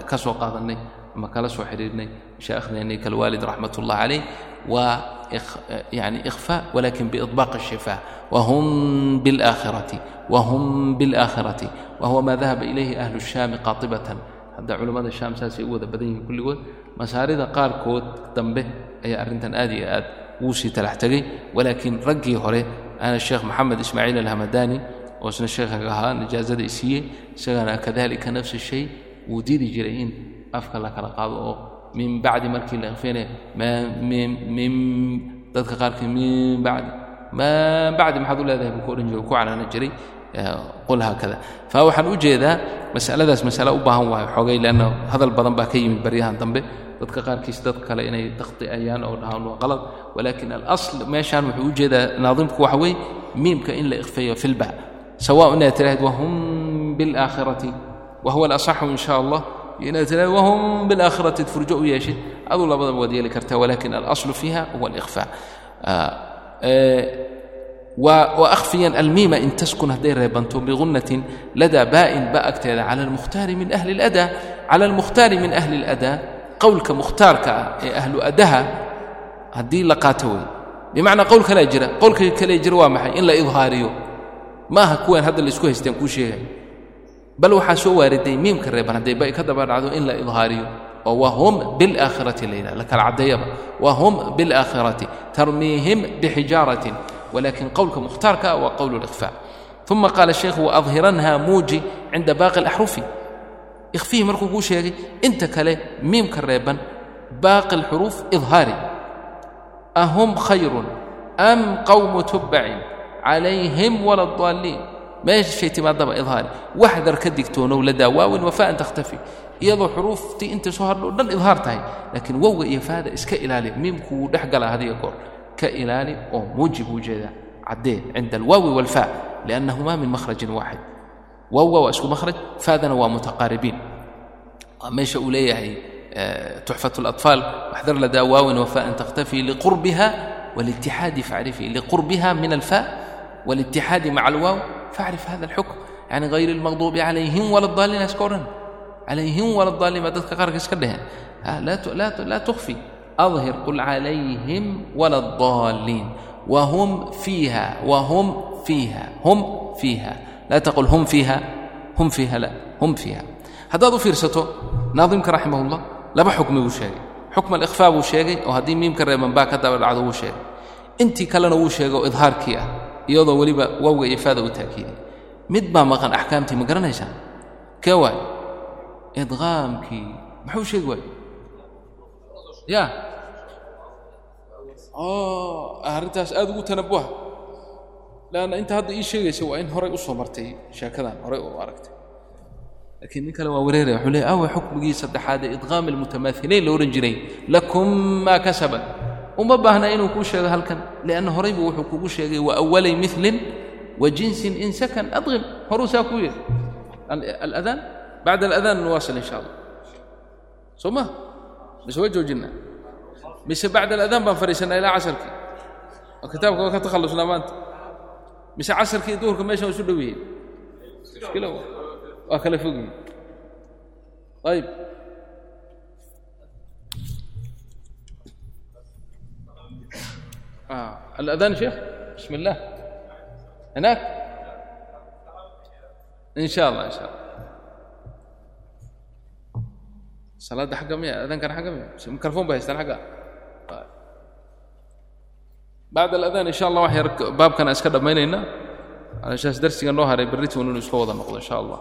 ka soo qaadannay ama kala soo xidhiirnay mashaaikhdeenii kalwaalid raxmat ullah calayh waa yani ikhfaa walakin biiطbaaq الshifaa wahum biاlaakhirati wahum biاlaakhirati wahuwa maa dahaba ilayhi ahlu الshaami qaatibatan hadda culammada shaam saasay u wada badan yihiin kulligood masaarida qaarkood dambe ayaa arrintan aad iyo aad wuu sii talax tegay walaakiin raggii hore ana sheekh maxamed ismaaciil alhamadani oo isna sheekhaga ahaa nijaazada isiiye isagana kadalika nafsi shay wuu diidi jiray in afka la kala qaado oo min bacdi markii la min dadka qaarkii min bacdi maa bacdi maxaad u leedahay buu ku odhan jiray ku canaana jiray qul haakada. Fa waxaan u jeedaa masaladaas masale u baahan waayo xoogay leanna hadal badan baa ka yimid baryahan dambe. Dadka qaarkiis dadka kale inay takhti'ayaan oo dhahaan waa qalad walaakin alasl meeshaan wuxuu u jeedaa naadimku waxa weeye miimka in la ikhfeeyo filba sawaء inaad tiraahid wahum biاlaakhirati wahuwa alasaxu in sha allah inaad tiraahid wahum biاlaakhirati furjo u yeeshid aduu labadaba waad yeeli kartaa walakin alaslu fiiha huwa alikhfaa وأخفيا الميم إن تسكن هدي ريبانتو بغنة لدى باء باء على المختار من أهل الأداء على المختار من أهل الأداء قولك مختارك أهل أدها هدي لقاتوي بمعنى قولك لا يجرى قولك لا يجرى وامحي إلا إظهاريو ما هكوين هذا اللي سكوه يستنكو شيء بل وحاسو واردي ميم كريبان هدي باء كذا بعد إلا إظهاريو وهم بالآخرة ليلة لك العديبة وهم بالآخرة ترميهم بحجارة ولكن قولك مختارك وقول الإخفاء ثم قال الشيخ وأظهرنها موجي عند باقي الأحرف إخفيه مركو كو شيء انت كله ميم كريبا باقي الحروف إظهاري أهم خير أم قوم تبع عليهم ولا الضالين ما شيء تما ضبع إظهاري واحذر كدكتون لدى واو وفاء تختفي iyadoo xuruuftii inta soo hadho dhan idhaar tahay laakiin wowga iyo faada iska ilaali miimku wuu dhex galaa hadiga goor ka ilaali oo muuji buu jeedaa caddee cinda alwaawi waalfaa liannahumaa min makhrajin waaxid waawga waa isku makhraj faadana waa mutaqaaribiin waa meesha uu leeyahay tuxfat اlaطfaal waxdar ladaa waawin wafaan takhtafi liqurbiha wاlاtixaadi facrifii liqurbiha min alfaa والاتحاد مع الواو فاعرف هذا الحكم يعني غير المغضوب عليهم ولا الضالين اسكورن عليهم ولا الضالين ما دتك قرق اسكدهن لا لا لا تخفي اظهر قل عليهم ولا الضالين وهم فيها وهم فيها هم فيها لا تقل هم فيها هم فيها لا هم فيها هذا فيرسته ناظمك رحمه الله لبا حكمي وشيغي حكم الاخفاء وشيغي وهدي ميم كريمان با كدبا دعدو وشيغي انت كلنا وشيغي اظهاركي iyadoo weliba wawga iyo faada u taakiiday mid baa maqan axkaamtii ma garanaysaa? Kee waay? Idqaamkii. Muxuu sheegi waay ya arrintaas aad ugu tanabuha leanna inta hadda ii sheegaysa waa in horay u martay sheekadan horay u aragtay. Laakiin nin kale waa wareeraya wuxuu leey awa xukmigii saddexaad idqaam almutamaahiliin la odhan jiray lakum maa kasabat uma baahna inuu kuu sheego halkan lianna horay wuxuu kugu sheegay wa milin wa jinsin in sakan adqim horuu saa kuu yidhi. Aladaan bacda aladaan nuwaasil in sha allah. Soo mise waa joojinaa? Mise bacda aladaan baan fadhiisannaa ilaa casarkii oo kitaabka ka takhallusnaa maanta. Mise casarkii duhurka meeshan isu dhow yihiin? Mushkila waa kala fog yihiin آه. الأذان شيخ؟ بسم الله. هناك؟ إن شاء الله إن شاء الله. salaadda xagga miya adaankan xagga miya mikrofon ba haystaan xagga bacd aladaan insha allah wax yar baabkan aan iska dhammaynaynaa anshaas darsiga noo haray berritii wanuunu isla wada noqdo insha allah